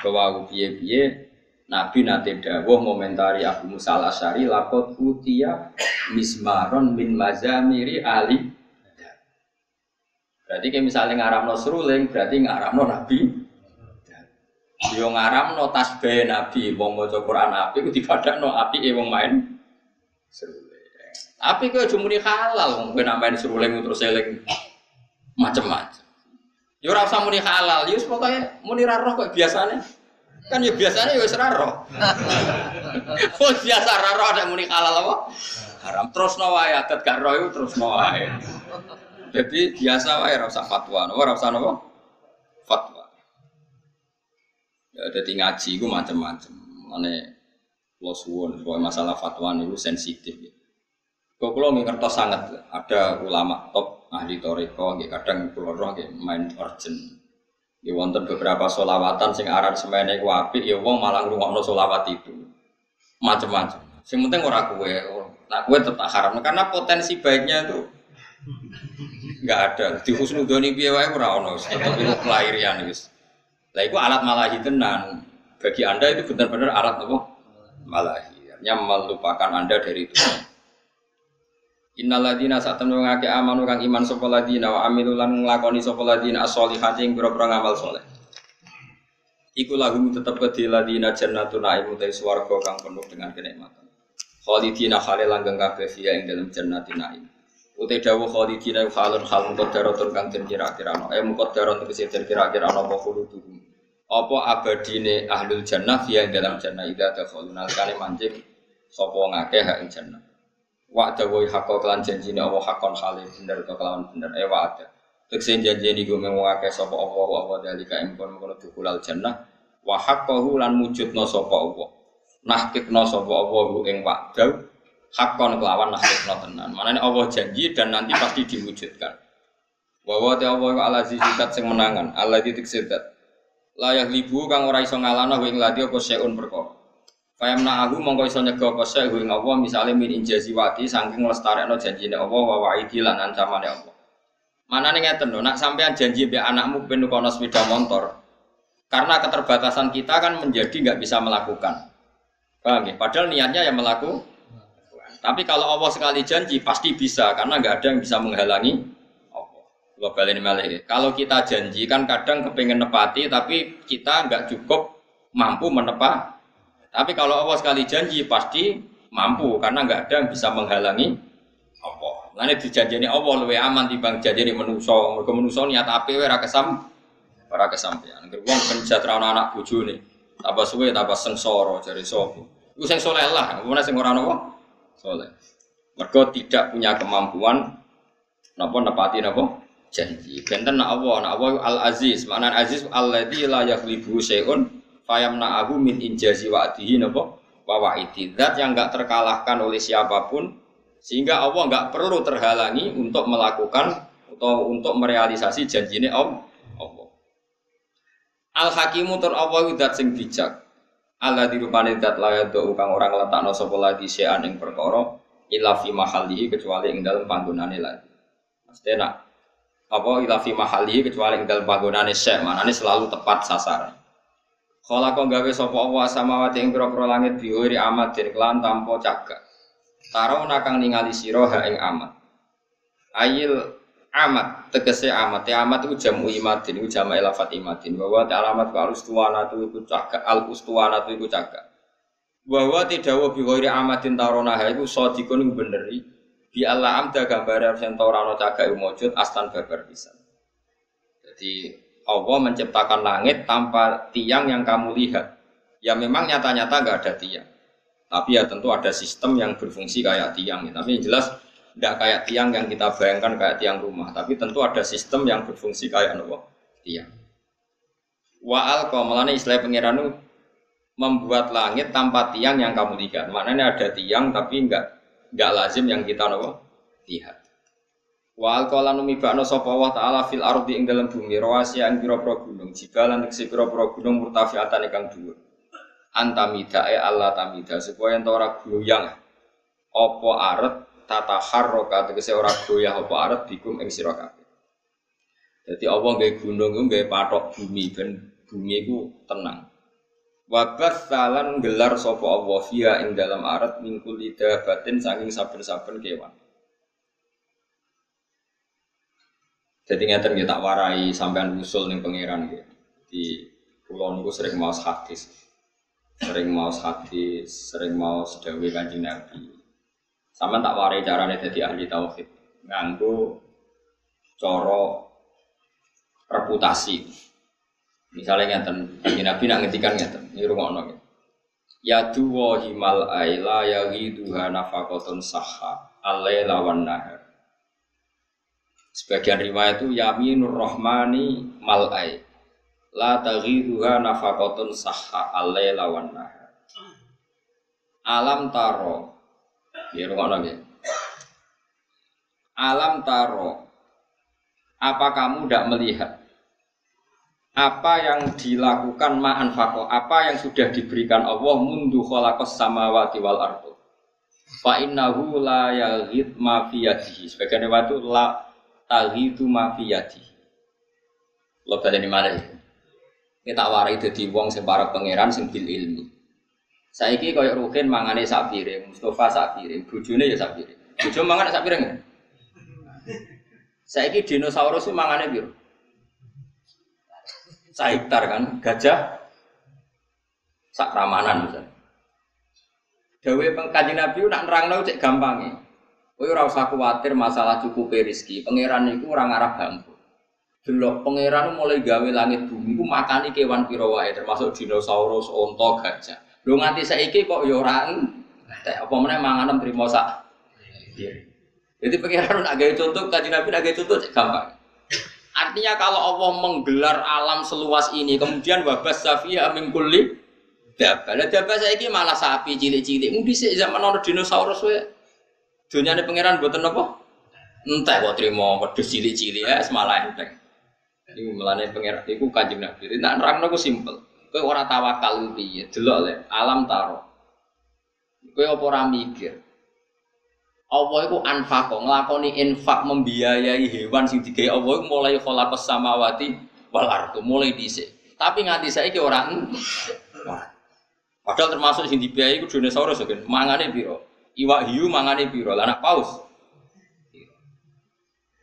Bahwa aku piye-piye Nabi nate dawuh momentari Abu Musa al-Asy'ari lakot utia mismaron min mazamiri ali Berarti kayak misalnya ngaramno seruling, berarti ngaramno Nabi Yo ngaram no tasbih Nabi, wong maca Quran api ku no api e wong main seruling. Tapi kok jumuni halal wong kowe main seruling terus eling macem-macem. Yo ora usah muni halal, yo pokoke muni roh kok biasane. Kan ya biasanya ya wis ra roh. Kok biasa ra roh ada muni halal apa? Haram terus no wae adat gak terus no wae. Jadi biasa wae ora usah fatwa, ora usah napa? Fatwa. Ya, jadi ngaji itu macam-macam. Mana lo suwon, masalah fatwa itu sensitif. Ya. Kok kalau ngertos sangat ada ulama top ahli toriko, nggih kadang kula roh nggih main urgent. Ya wonten beberapa solawatan sing aran semene ku apik ya wong malah ngrungokno solawat itu. Macem-macem. Sing penting ora kue, nah kue tetap haram karena potensi baiknya itu nggak ada. Di husnudoni piye wae ora ono, tetep itu kelahirian wis. Lah iku alat malahi tenan. Bagi Anda itu benar-benar alat apa? Malahi. Artinya melupakan Anda dari itu. Innaladina saat temen ngake amanu kang iman sapa ladina wa amilu lan nglakoni sapa ladina as-solihati ngamal saleh. Iku lahum tetep kedhi ladina jannatun naim utai swarga kang penuh dengan kenikmatan. Khalidina khale langgeng kabeh fiya ing dalam jannatin naim. Utai dawuh khalidina khalun hal muqaddaratun kang den kira-kirano. Eh muqaddaratun tegese den kira-kirano apa khuluduhum. Apa abadine ahlul jannah fiya dalam jannah idza dakhaluna kale mancing sapa ngakeh hak jannah. Wa dawuh hakka kelan janjine Allah hakon hale bener to kelawan bener eh wa ada. Tekse janji niku mengwake sapa Allah wa wa dalika ing kono dukulal jannah wa haqqahu lan mujudna sapa Allah. Nahkikna sapa Allah ing wa'dau hakon kelawan nahkikna tenan. Manane Allah janji dan nanti pasti diwujudkan. Wa wa ta Allah wa ala zikat sing menangan, Allah titik. Layak libu kang ora iso ngalana ing ladi apa seun perkara. Fayamna aku mongko iso nyega apa sek ing Allah misale min injazi wati saking lestarekno janjine Allah wa wa'idi lan ancamane Allah. Mana nih ngeten nak sampean janji be anakmu ben kono sepeda motor. Karena keterbatasan kita kan menjadi nggak bisa melakukan. Paham ya? Padahal niatnya yang melakukan. Tapi kalau Allah sekali janji pasti bisa karena nggak ada yang bisa menghalangi Allah. Gua balik ini Kalau kita janji kan kadang kepengen nepati tapi kita nggak cukup mampu menepati tapi kalau Allah sekali janji pasti mampu karena nggak ada yang bisa menghalangi Allah. Lainnya dijanjini Allah lebih aman dibanding janjini menuso. Mereka menuso niat api ora kesam, ora kesampean. Wong penjatra anak bojo nih. Apa suwe apa sengsara jari sopo. Iku sing soleh lah, mana sing ora nopo? Soleh. Mereka tidak punya kemampuan napa nepati napa janji. Benten nak Allah, nak Allah Al Aziz. Makna Aziz alladzi la yaghlibu syai'un fayam na'ahu min injazi wa'dihi napa? Wa wa'idi. Zat yang enggak terkalahkan oleh siapa pun sehingga Allah enggak perlu terhalangi untuk melakukan atau untuk merealisasi janjine Allah. Al hakimu tur Allah zat sing bijak? Allah dirupani zat layak do kang orang letakno sapa lagi sean ing perkara illa fi kecuali ing dalam panggonane lagi. Mesti nak apa ila fi mahallihi kecuali ing dalam panggonane syek manane selalu tepat sasaran. Kala kau gawe sapa Allah samawati ing pira-pira langit biwiri amat den kelan tanpa cagak. Taro nakang ningali sira ha ing amat. Ayil amat tegese amat. Ya amat itu jamu imadin itu jamu elafat imadin. Bahwa alamat al ustuwana itu iku cagak al ustuwana itu iku cagak. Bahwa tidak wa ghairi amatin tarona sadikun iku beneri bi Allah amda gambare harus ento ora cagak mujud astan babar pisan jadi Allah menciptakan langit tanpa tiang yang kamu lihat. Ya memang nyata-nyata nggak ada tiang. Tapi ya tentu ada sistem yang berfungsi kayak tiang. Tapi yang jelas tidak kayak tiang yang kita bayangkan kayak tiang rumah. Tapi tentu ada sistem yang berfungsi kayak apa? Tiang. Wa al melani istilah pengiran membuat langit tanpa tiang yang kamu lihat. Maknanya ada tiang tapi nggak nggak lazim yang kita apa? lihat. Wa alqala numibakno sapa wa taala fil ardi ing dalam bumi rawasi ing pira-pira gunung jibalan ing pira-pira gunung murtafiatan ingkang dhuwur. Antamida e Allah tamida supaya ento ora goyang apa aret tata harroka tegese ora goyah apa aret bikum ing sira kabeh. Dadi Allah nggawe gunung nggawe patok bumi ben bumi iku tenang. Wabas salan gelar sapa Allah via ing dalam aret mingkul lidah batin saking saben-saben kewan. Jadi ngeten kita warai sampean usul nih pangeran gitu. Di pulau niku sering mau hadis, sering mau hadis, sering mau sedawi kanjeng Nabi. Sama tak warai caranya jadi ahli tauhid. Nganggu coro reputasi. Misalnya ngeten, kanjeng Nabi nak ngetikan ngeten, ini rumah gitu. Ya duwa himal aila ya ghiduha nafakotun sahha alaila wan nahar Sebagian riwayat itu yaminur rahmani mal'ai. La taghiduha nafakotun sahha alaila wan nahar. Alam taro. Ya rumah ya. Alam taro. apa kamu tidak melihat apa yang dilakukan ma'an fako, apa yang sudah diberikan Allah mundu khalaqas samawati wal ardu. Fa innahu la yaghid ma fi yadihi. Sebagian waktu la taghidu ma fi yadihi. Lo baleni malih. Kita warai dadi wong sing para pangeran sing bil ilmi. Saiki koyo Ruhin mangane sak piring, Mustafa sak piring, bojone ya sak piring. Bojo mangan sak piring. Saiki dinosaurus mangane piro? Hektar kan, gajah sak ramanan misalnya. Dawe pengkaji Nabi nak nerangno cek gampangnya. Kowe ora usah kuwatir masalah cukup rezeki. Pangeran itu orang arah bangku. Delok pangeran mulai gawe langit bumi ku makani kewan pira wae termasuk dinosaurus, onto, gajah. Lho nganti saiki kok ya ora apa meneh manganem trimo sak. Jadi pangeran nak gawe contoh kaji Nabi nak gawe contoh cek gampang. Artinya kalau Allah menggelar alam seluas ini, kemudian wabas safiya min kulli dabah. Lah dabah saiki malah sapi cilik-cilik. Mung dhisik zaman ono dinosaurus wae. Dunyane pangeran mboten apa? Entah kok trimo wedhus cilik-cilik ya semalah enteng. Iku melane pangeran iku Kanjeng Nabi. Nek nerangno ku simpel. Kowe ora tawakal piye? Delok le alam taro. Kowe apa ora mikir? Allah itu anfako ngelakoni infak membiayai hewan sing digawe Allah itu mulai khalaqas samawati wal ardu mulai dhisik. Tapi nganti saiki orang Padahal termasuk sing dibiayai ku dinosaurus kan mangane piro? Iwak hiu mangane piro? Anak paus.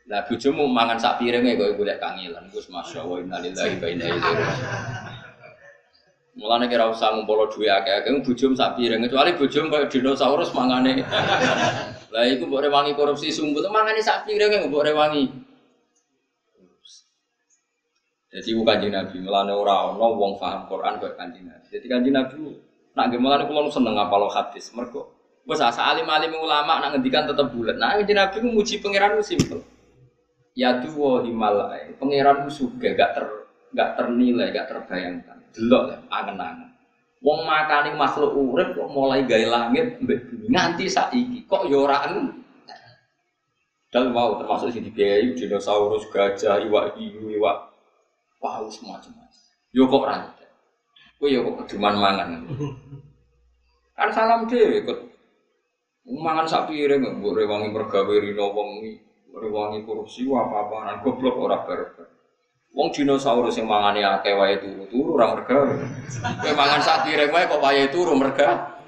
Lah bojomu mangan sak piringe kok golek kangelan. Gus masyaallah innalillahi wa inna ilaihi. Mulane kira usah ngumpul duwe akeh-akeh bojom sak piring kecuali bojom koyo dinosaurus mangane. Lah iku mbok rewangi korupsi sumput mangane sak piring mbok rewangi. Jadi ku kanjeng Nabi mulane ora ana wong paham Quran kok kanjeng Nabi. Jadi kanjeng Nabi nak nggih mulane kula seneng ngapal hadis mergo wis asa alim-alim ulama nak ngendikan tetep bulat. Nah kanjeng Nabi ku muji pangeran ku simpel. Ya tuwa himalai. Pangeran ku suga gak ter gak ternilai, gak terbayangkan delok angen-angen. Wong makani makhluk urip kok mulai gawe langit mbek bumi nganti saiki kok ya ora Dan mau termasuk sing dibiayai dinosaurus, gajah, iwak hiu, iwak paus macam-macam. Yo kok ora Kowe yo kok keduman mangan. Kan salam dhewe kok mangan sak piring mbok rewangi pergawe rino wong rewangi korupsi apa-apa goblok ora barbar. Wong dinosaurus yang mangane akeh wae turu-turu ora merga. Kowe mangan sak piring wae kok wae turu merga.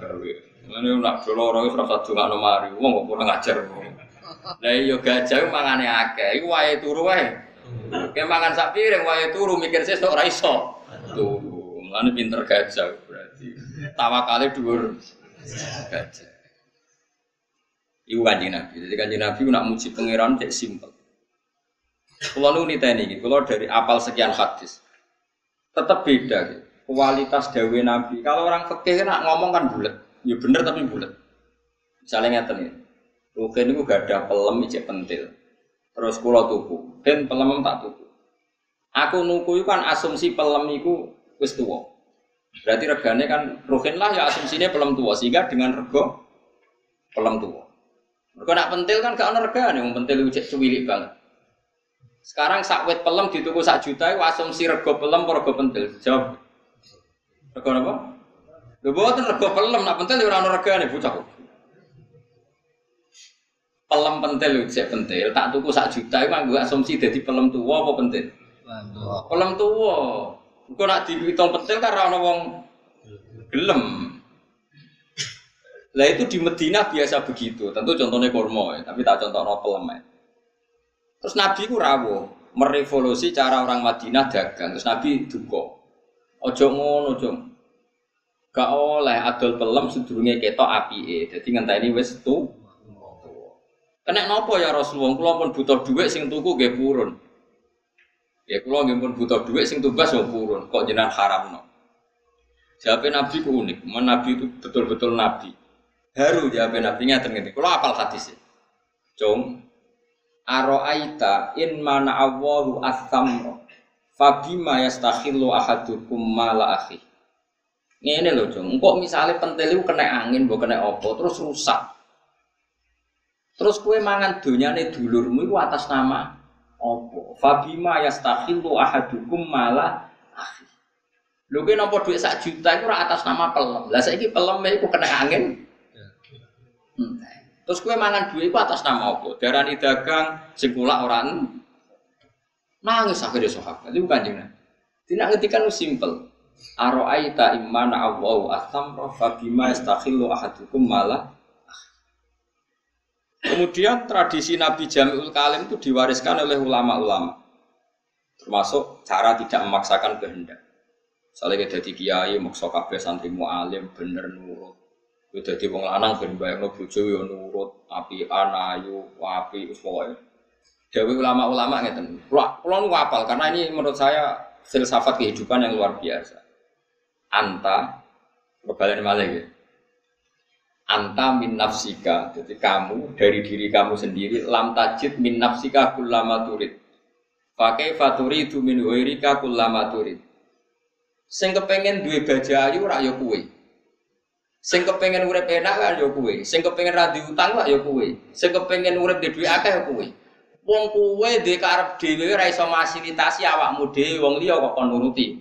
Gawe. Ngene nak doloro wis ora usah dongakno mari. Wong kok kurang ajar. Lah iya gajah mangane akeh, iku wae turu wae. Kowe mangan sak piring wae turu mikir sesuk ora iso. Turu. Mulane pinter gajah berarti. Tawakale dhuwur gajah. Iku kanjeng Nabi. Jadi kanjeng Nabi nak muji pangeran cek simpel. Kalau nu niteni ini, kalau dari apal sekian hadis, tetap beda gitu. Kualitas dawe Nabi. Kalau orang fikih nak ngomong kan bulat, ya bener tapi bulat. Misalnya ngeten ini, Rukin itu gak ada pelem ijek pentil. Terus kulo tuku, dan pelem tak tuku. Aku nuku itu kan asumsi pelem itu wis tua. Berarti regane kan Rukin lah ya asumsinya pelem tua, sehingga dengan rego pelem tua. Mereka nak pentil kan gak ada regane, pentil itu cuwilik banget. Sekarang sak wit pelem dituku sak juta itu asumsi rego pelem rego pentil? Jawab. Rego apa? Lho boten rego pelem, nak pentil ya ora ono regane bocah. Pelem pentil itu pentil, tak tuku sak juta itu gue asumsi jadi pelem tua apa pentil? Pelem tua. Engko nak dihitung pentil kan ora ono wong gelem. Lah itu di Medina biasa begitu. Tentu contohnya kormo ya, tapi tak contoh pelem ya. Terus Nabi ku rawuh, merevolusi cara orang Madinah dagang. Terus Nabi duka. Ojo ngono, ojo. Gak oleh adol pelem sedurunge ketok apike. Dadi ngenteni wis tu. Kena nopo ya Rasulullah? Kula pun butuh duit sing tuku nggih purun. Ya kula nggih pun butuh duit sing tumbas yo purun. Kok jenengan haramno? Jawabnya Nabi ku unik. Nabi itu betul-betul Nabi. Haru jawabnya Nabi ngaten ngene. Kula apal hadis. Cung, Aro'aita in mana awalu as-samra Fabima yastakhillu ahadukum mala akhi Ini loh jong, kok misalnya pentil kena angin, bukan kena opo, terus rusak Terus kue mangan dunyane dulurmu itu atas nama Apa? Fabima yastakhillu ahadukum malah akhi. Lho ki nampa dhuwit sak juta iku ora atas nama pelem. Lah saiki pelem iku kena angin. Terus kue mangan duit itu atas nama apa? Darani dagang sing kula ora nangis akhirnya sahabat. Itu kanjeng Nabi. Tidak ngetikan simpel. Aro'aita imana awwau asamra fabima istakhillu ahadukum malah Kemudian tradisi Nabi Jamiul Kalim itu diwariskan oleh ulama-ulama. Termasuk cara tidak memaksakan kehendak. Misalnya kita jadi maksa kabeh santri mu'alim, bener nurut. Kita jadi wong lanang, ben bayangno bojo ya nurut, api anayu, api uswoy. Dewi ulama-ulama ngeten. Kulo nu apal karena ini menurut saya filsafat kehidupan yang luar biasa. Anta, kebalen malah ya anta min nafsika jadi kamu dari diri kamu sendiri lam tajid min nafsika kullama turid pakai faturi itu min wairika kullama turid sing kepengen duwe baja ayu rak yo kuwe sing kepengen urip enak kan yo kuwe. Sing kepengen ra utang lah yo kuwe. Sing kepengen urip di duwe akeh yo kuwe. Wong kuwe dhe karep dhewe ra iso fasilitasi awakmu dhewe wong liya kok kon nuruti.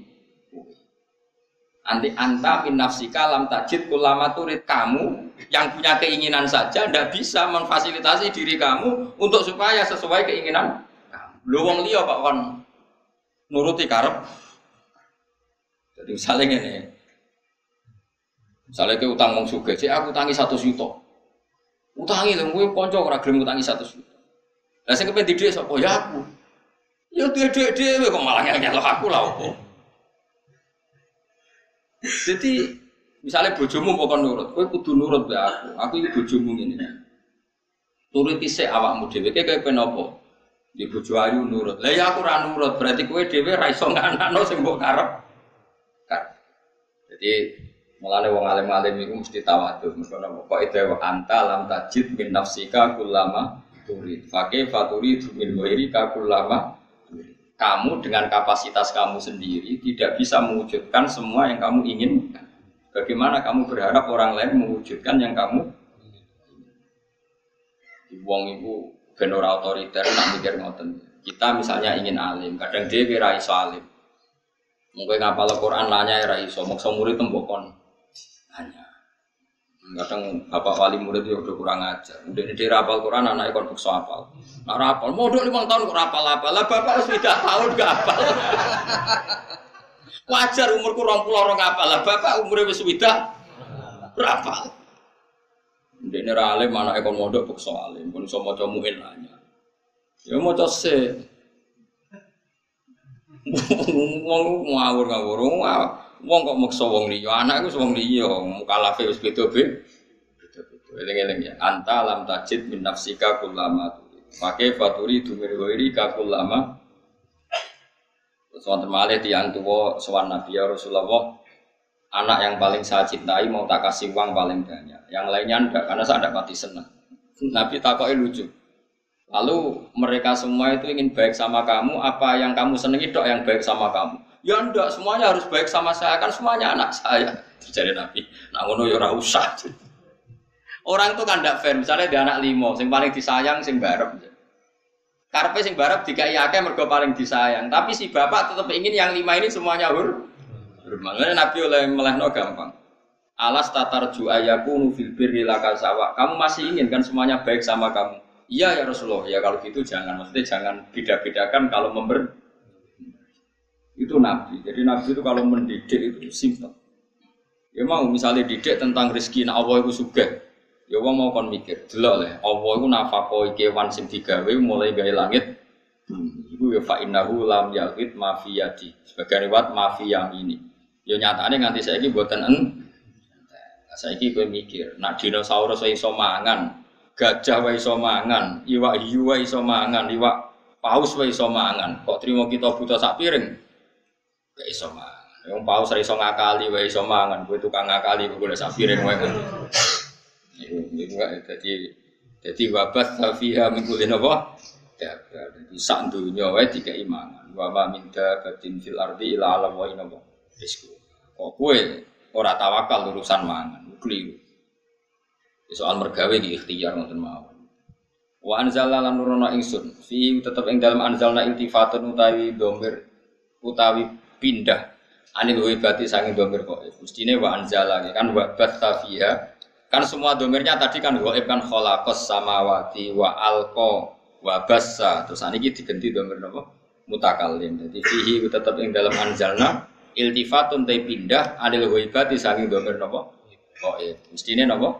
Anti anta min nafsika lam tajid kulama turid. Kamu yang punya keinginan saja tidak bisa memfasilitasi diri kamu untuk supaya sesuai keinginan kamu. Lu wong liya kok kon nuruti karep. Jadi misalnya ini, misalnya ke utang wong suge, sih aku utangi satu juta. Utangi lho, gue konco ora gelem utangi satu juta. Lah sing kepen didik sapa ya aku. Ya dhuwit dhewe kok malah ngel aku lah opo. Jadi misalnya bojomu pokok nurut, kowe kudu nurut be aku. Aku iki bojomu ngene. Turuti sik awakmu dhewe kayak penapa? Di bojo ayu nurut. Lah ya aku ora nurut, berarti kowe dhewe ra iso nganakno sing mbok karep. Jadi mulane wong alim-alim iku mesti tawadhu. Mergo napa kok itu anta lam tajid min nafsika kullama turid. Fakih faturi min ghairika kullama kamu dengan kapasitas kamu sendiri tidak bisa mewujudkan semua yang kamu inginkan. Bagaimana kamu berharap orang lain mewujudkan yang kamu Wong ibu benora otoriter nak mikir ngoten. Kita misalnya ingin alim, kadang dia kira iso alim. Mungkin ngapal Al-Quran nanya ya iso, maksa murid tembokon nanya. Kadang bapak wali murid itu udah kurang ajar. Udah di rapal Quran anaknya kon bukso apal. Nah rapal, mau lima tahun kok rapal apa? Lah bapak harus tidak tahun gak apal. Wajar umur kurang pulau orang apal. Lah bapak umurnya wis tidak rapal. Ini alim mana ekon modok bukso alim. Pun so mau muin. Ya mau se. Wong ngawur ngawur, wong kok maksa wong liya, anak iku wong liya, mukalafe wis beda-beda. Eling-eling ya. Anta lam tajid min nafsika kullama Pakai faturi dumir goiri kakullama Terus wonten malih tiyang tuwa sowan Nabi ya Rasulullah anak yang paling saya cintai mau tak kasih uang paling banyak. Yang lainnya enggak karena saya tidak mati senang. Nabi takoi lucu. Lalu mereka semua itu ingin baik sama kamu, apa yang kamu senangi dok yang baik sama kamu? Ya enggak, semuanya harus baik sama saya kan semuanya anak saya. Jadi Nabi, nak ngono ya ora usah. Orang itu kan tidak fair, misalnya dia anak limo, sing paling disayang sing barep. Karpe sing barep dikai akeh mergo paling disayang, tapi si bapak tetap ingin yang lima ini semuanya hur. Makanya Nabi oleh melehno gampang. Alas tatar ju ayakunu fil birri sawa. Kamu masih ingin kan semuanya baik sama kamu? Iya ya Rasulullah. Ya kalau gitu jangan, maksudnya jangan beda-bedakan kalau member itu nabi. Jadi nabi itu kalau mendidik itu simpel. Ya mau misalnya didik tentang rezeki nah Allah itu suga. Ya wong mau kon mikir, delok le. Allah itu nafako kewan sing digawe mulai gawe langit. Hmm, itu ya fa innahu lam yaqid mafiyati. Sebagai riwayat mafiyah ini. Ya nyatane nganti saiki mboten en. Saiki kowe mikir, nak dinosaurus iso mangan, gajah wae iso mangan, iwak hiu wae iso mangan, iwak paus wae iso mangan. Kok trimo kita buta sak piring? Gak iso mangan. Yang paus ra iso ngakali wae iso mangan, kowe tukang ngakali kowe golek sak piring wae. Iku iku dadi dadi wabat fiha min kulli napa? Jadi sak dunya wae dikai mangan. Wa ma min dabatin fil ardi ila ala wa. Kok kowe ora tawakal urusan mangan, keliru. Soal mergawe iki ikhtiar ngoten mawon. Wa anzalna lan nurono ingsun fi tetep ing dalam anzalna iltifatun utawi domir utawi pindah anil wibati sangi domir kok. Mestine wa anzala kan wa batta fiha. Kan semua domirnya tadi kan goib kan khalaqas samawati wa alqa wa bassa. Terus aniki diganti domir napa? Mutakallim. Jadi fihi tetep ing dalam anzalna iltifatun tay pindah anil wibati sangi domir napa? Kok. Mestine napa?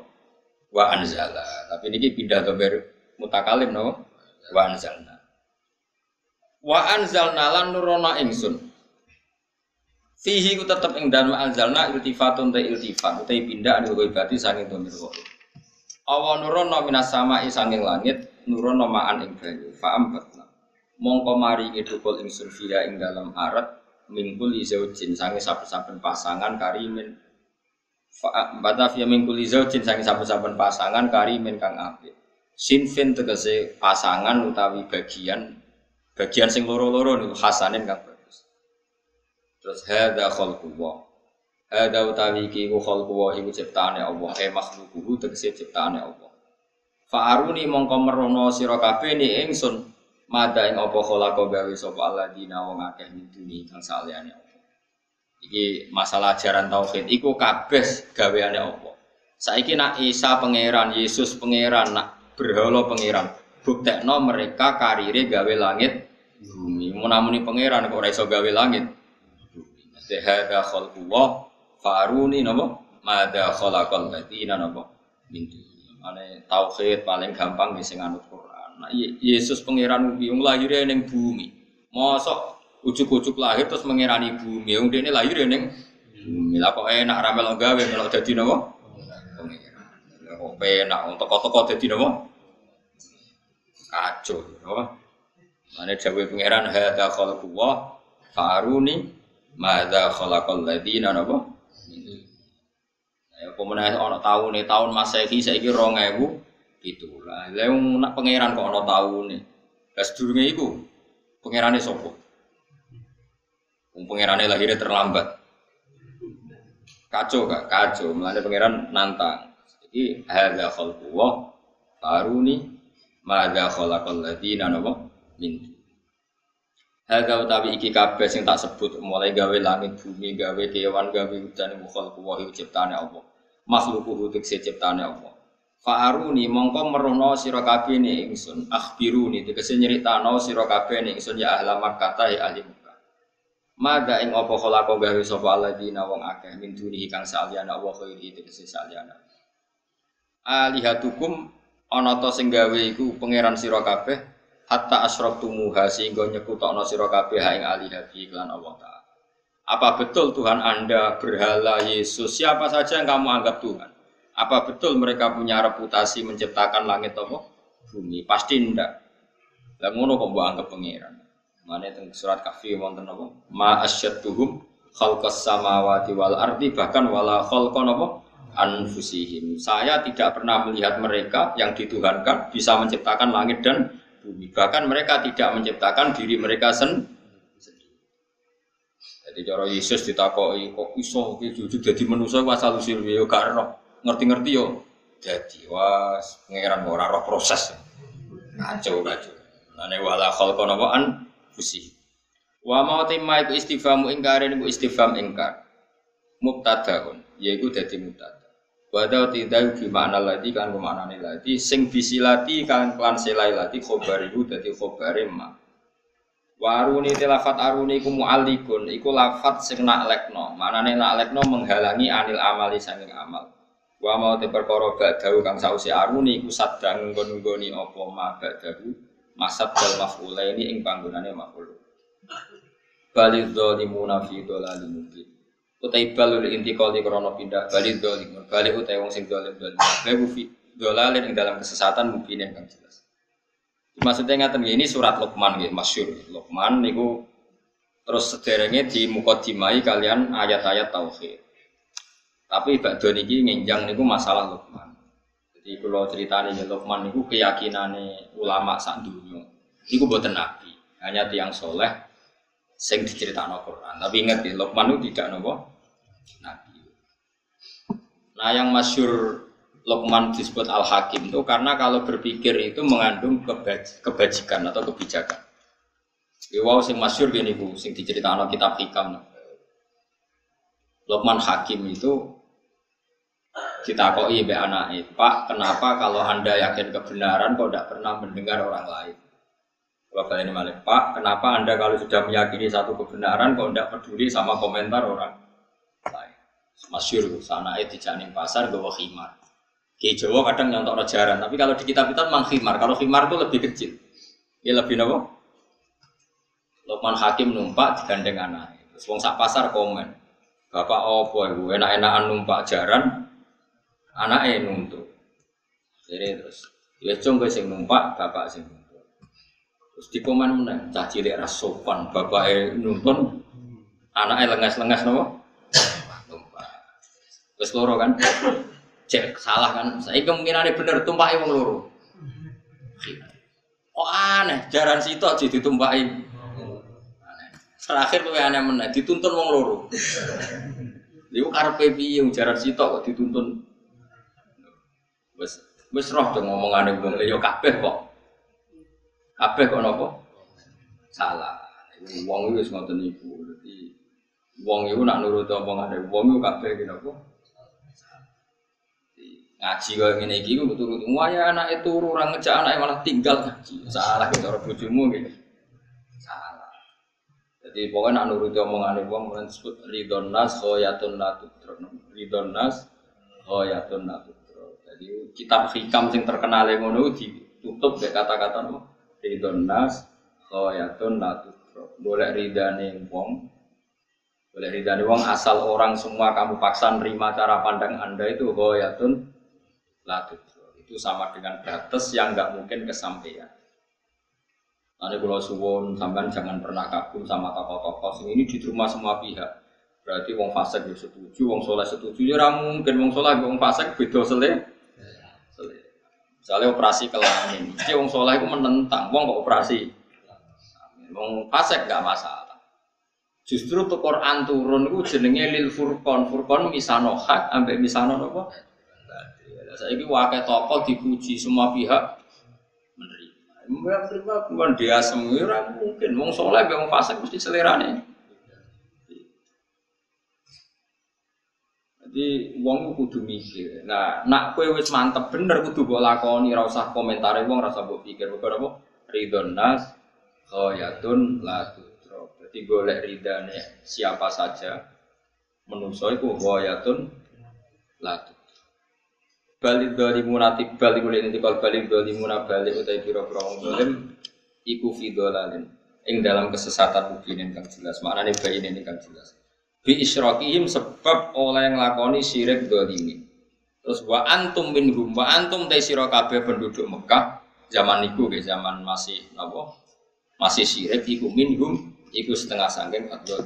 Wa anzala. Tapi niki pindah domir mutakalim no wa anzalna wa anzalna lan nurona ingsun fihi ku tetep ing dalem anzalna iltifatun ta iltifat utai pindah anu ghaibati sanging domir kok awa nurono minas sama sanging langit nurono ma'an ing banyu. Fa ambatna mongko mari ngedukul ingsun fiha ing dalam arat mingkul izaujin sange saben-saben pasangan karimin. Bata fiya mingkul izaujin sange saben-saben pasangan karimin kang apik. Sinfin tegese pasangan utawi bagian bagian sing loro-loro niku hasanin kang. Terus hadza khalqullah. Hadza utawi iki ku khalqullah iku ciptaane Allah, eh makhluquhu tegese ciptaane Allah. Fa'aruni mongko merono sira kabeh ni ingsun mada ing apa khalaqa gawe sapa alladzina wong akeh miduni kang saliyane Allah. Iki masalah ajaran tauhid iku kabeh gaweane Allah. Saiki nak Isa pangeran, Yesus pangeran, nak berhala pangeran. Buktekno mereka karire gawe langit bumi. Munamuni pangeran kok ora iso gawe langit hadza khalqullah faruni napa? Madza khalaqal ladina napa? Min Ane tauhid paling gampang di sing Quran. Nah, Yesus pangeran wong lahir ning bumi. Mosok ujuk-ujuk lahir terus mengirani bumi. Wong dene lahir ning bumi. Lah kok enak ra melok gawe melok dadi napa? Pangeran. Kok penak toko-toko dadi napa? kacau apa mana jawa pangeran hadza khalqullah faruni madza khalaqal ladina napa? Ya pemenang ana taune? Tahun Masehi saiki 2000 itu lah lha nak pangeran kok ana taune? Lah sedurunge iku pangerane sapa? Wong pangerane lahirnya terlambat. Kacau gak? Kacau. Melane pangeran nantang. Iki hadza khalqullah faruni Mada khalaqal ladina napa? Min Hadza utawi iki kabeh sing tak sebut mulai gawe langit bumi gawe kewan gawe udan mukhal kuwahi ciptane Allah. Makhluku tekse ciptane Allah. Fa'aruni mongko merono sira kabeh ne ingsun. Akhbiruni tegese nyritano sira kabeh ne ingsun ya ahla Makkah ta ya ahli Makkah. Mada ing apa khalaqa gawe sapa alladzina wong akeh min dunihi kang saliyane Allah khairi tegese saliyane Alihatukum ana ta sing gawe iku pangeran sira kabeh hatta asyraqtumuha sehingga nyekutokno sira kabeh ing alihabi iklan Allah taala. Apa betul Tuhan Anda berhala Yesus siapa saja yang kamu anggap Tuhan? Apa betul mereka punya reputasi menciptakan langit apa? Bumi? Pasti ndak. Lah ngono kok mbok anggap pangeran. Mane teng surat Kahfi wonten apa? Ma asyadduhum khalqas samawati wal ardi bahkan wala khalqan apa? anfusihim. Saya tidak pernah melihat mereka yang dituhankan bisa menciptakan langit dan bumi. Bahkan mereka tidak menciptakan diri mereka sendiri. Jadi cara Yesus ditakoi kok iso ki jujur jadi manusia ku asal usul yo gak Ngerti-ngerti yo. Jadi wah pangeran ora roh proses. Kacau kacau. Nane wala khalqa an fusi. Wa mau timma iku istifamu ingkar niku istifham ingkar. Mubtadaun yaiku dadi mubtada. Wada tidak di mana lagi kan ke mana nih lagi sing bisilati kan klan selai lagi khobar itu jadi khobar ma. Waruni tilafat aruni ku mu'alikun iku lafat sing nak lekno mana nih nak lekno menghalangi anil amali sanging amal. Wa mau te perkara badahu kang sausi aruni iku sadang nggoni opo ma badahu masad dal maf'ula ini ing panggonane maf'ul. Balidh zalimuna fi dhalalin mubin utai balul intikali krono pindah balik dolim balik utai wong sing dolim dolim babu fi dolalin ing dalam kesesatan mungkin yang kan jelas. Maksudnya ngatain ini surat Luqman gitu masyur. Luqman niku terus sederenge di mukodimai kalian ayat-ayat tauhid. Tapi bakdo niki nginjang niku masalah Luqman. Jadi kalau cerita nih Luqman niku keyakinan ulama sak dunia niku buatan nabi hanya tiang soleh sing diceritakan Quran. Tapi ingat ya Luqman itu tidak nopo Nabi. Nah yang masyur Lokman disebut Al Hakim itu karena kalau berpikir itu mengandung kebaj kebajikan atau kebijakan. Ya, wow sing masyur gini bu, sing diceritakan kitab hikam. Lokman Hakim itu kita koi be anak Pak, kenapa kalau anda yakin kebenaran kok tidak pernah mendengar orang lain? Kalau ini malah Pak, kenapa anda kalau sudah meyakini satu kebenaran kok tidak peduli sama komentar orang? Masyur sana itu di pasar bawa khimar. Ki Jawa kadang nyontok rajaran, tapi kalau di kitab-kitab memang khimar. Kalau khimar itu lebih kecil. Ya lebih nopo. Lukman Hakim numpak digandeng anak. Terus wong pasar komen. Bapak opo ibu enak-enakan numpak jaran, anaknya nuntut. Jadi terus, ya gue sing numpak, bapak sing nuntut. Terus di komen mana, cah cilik rasopan, bapak nuntun, anaknya lengas-lengas nopo. Terus loro kan, cek salah kan. Saya kemungkinan bener tumpahi wong loro. Oh aneh, jaran situ aja ditumpahi. Terakhir tuh aneh mana, dituntun wong loro. Iku karepe piye jaran situ kok dituntun. Wes wes roh tuh ngomongane wong yo kabeh kok. Kabeh kok napa? Salah. Wong itu wis ngoten niku. Dadi wong iku nak nurut omongane wong iku kabeh ki napa? Ngaji kau ngene iki ku turu. Waya anak itu orang ngejak anak malah tinggal ngaji. Salah gitu orang bojomu gitu salah. Jadi pokoknya nak nuruti omongan wong disebut ridon nas khoyatun natutro ridon nas natutro jadi kitab hikam sing terkenal yang ngono ditutup deh kata-kata no ridon nas natutro boleh ridane wong boleh ridane wong asal orang semua kamu paksa nerima cara pandang anda itu khoyatun latut itu sama dengan batas yang nggak mungkin kesampaian. Nanti kalau suwon sampean jangan pernah kagum sama tokoh-tokoh ini di rumah semua pihak. Berarti wong fasik ya setuju, wong soleh setuju ya mungkin wong soleh wong fasik beda sele. Sele. Misalnya operasi kelamin, jadi wong soleh itu menentang, wong kok operasi. Wong fasik nggak masalah. Justru tuh Quran turun itu jenenge lil furqan, furqan misano hak ambek misano apa? Saya ini wakil tokoh dipuji semua pihak menerima. Menerima bukan dia semua mungkin. Wong soleh, wong fasik mesti selera nih. Jadi wong kudu mikir. Nah, nak kue wis mantep bener kudu mbok lakoni, ora usah komentare wong, ora usah mbok pikir. Bukan apa? Ridon nas khayatun la tudro. Jadi golek ridane siapa saja menungso iku khayatun la balik dari munati balik mulai nanti kalau balik dari munat balik utai biro biro dolim iku fidolalin ing dalam kesesatan mungkin kang jelas. Mana nih bayi ini kang jelas. Bi isyrokihim sebab oleh yang lakoni syirik dolimi terus wa antum minhum wa antum tei sira penduduk Mekah zaman niku ke zaman masih apa masih syirik iku minhum iku setengah sangking atau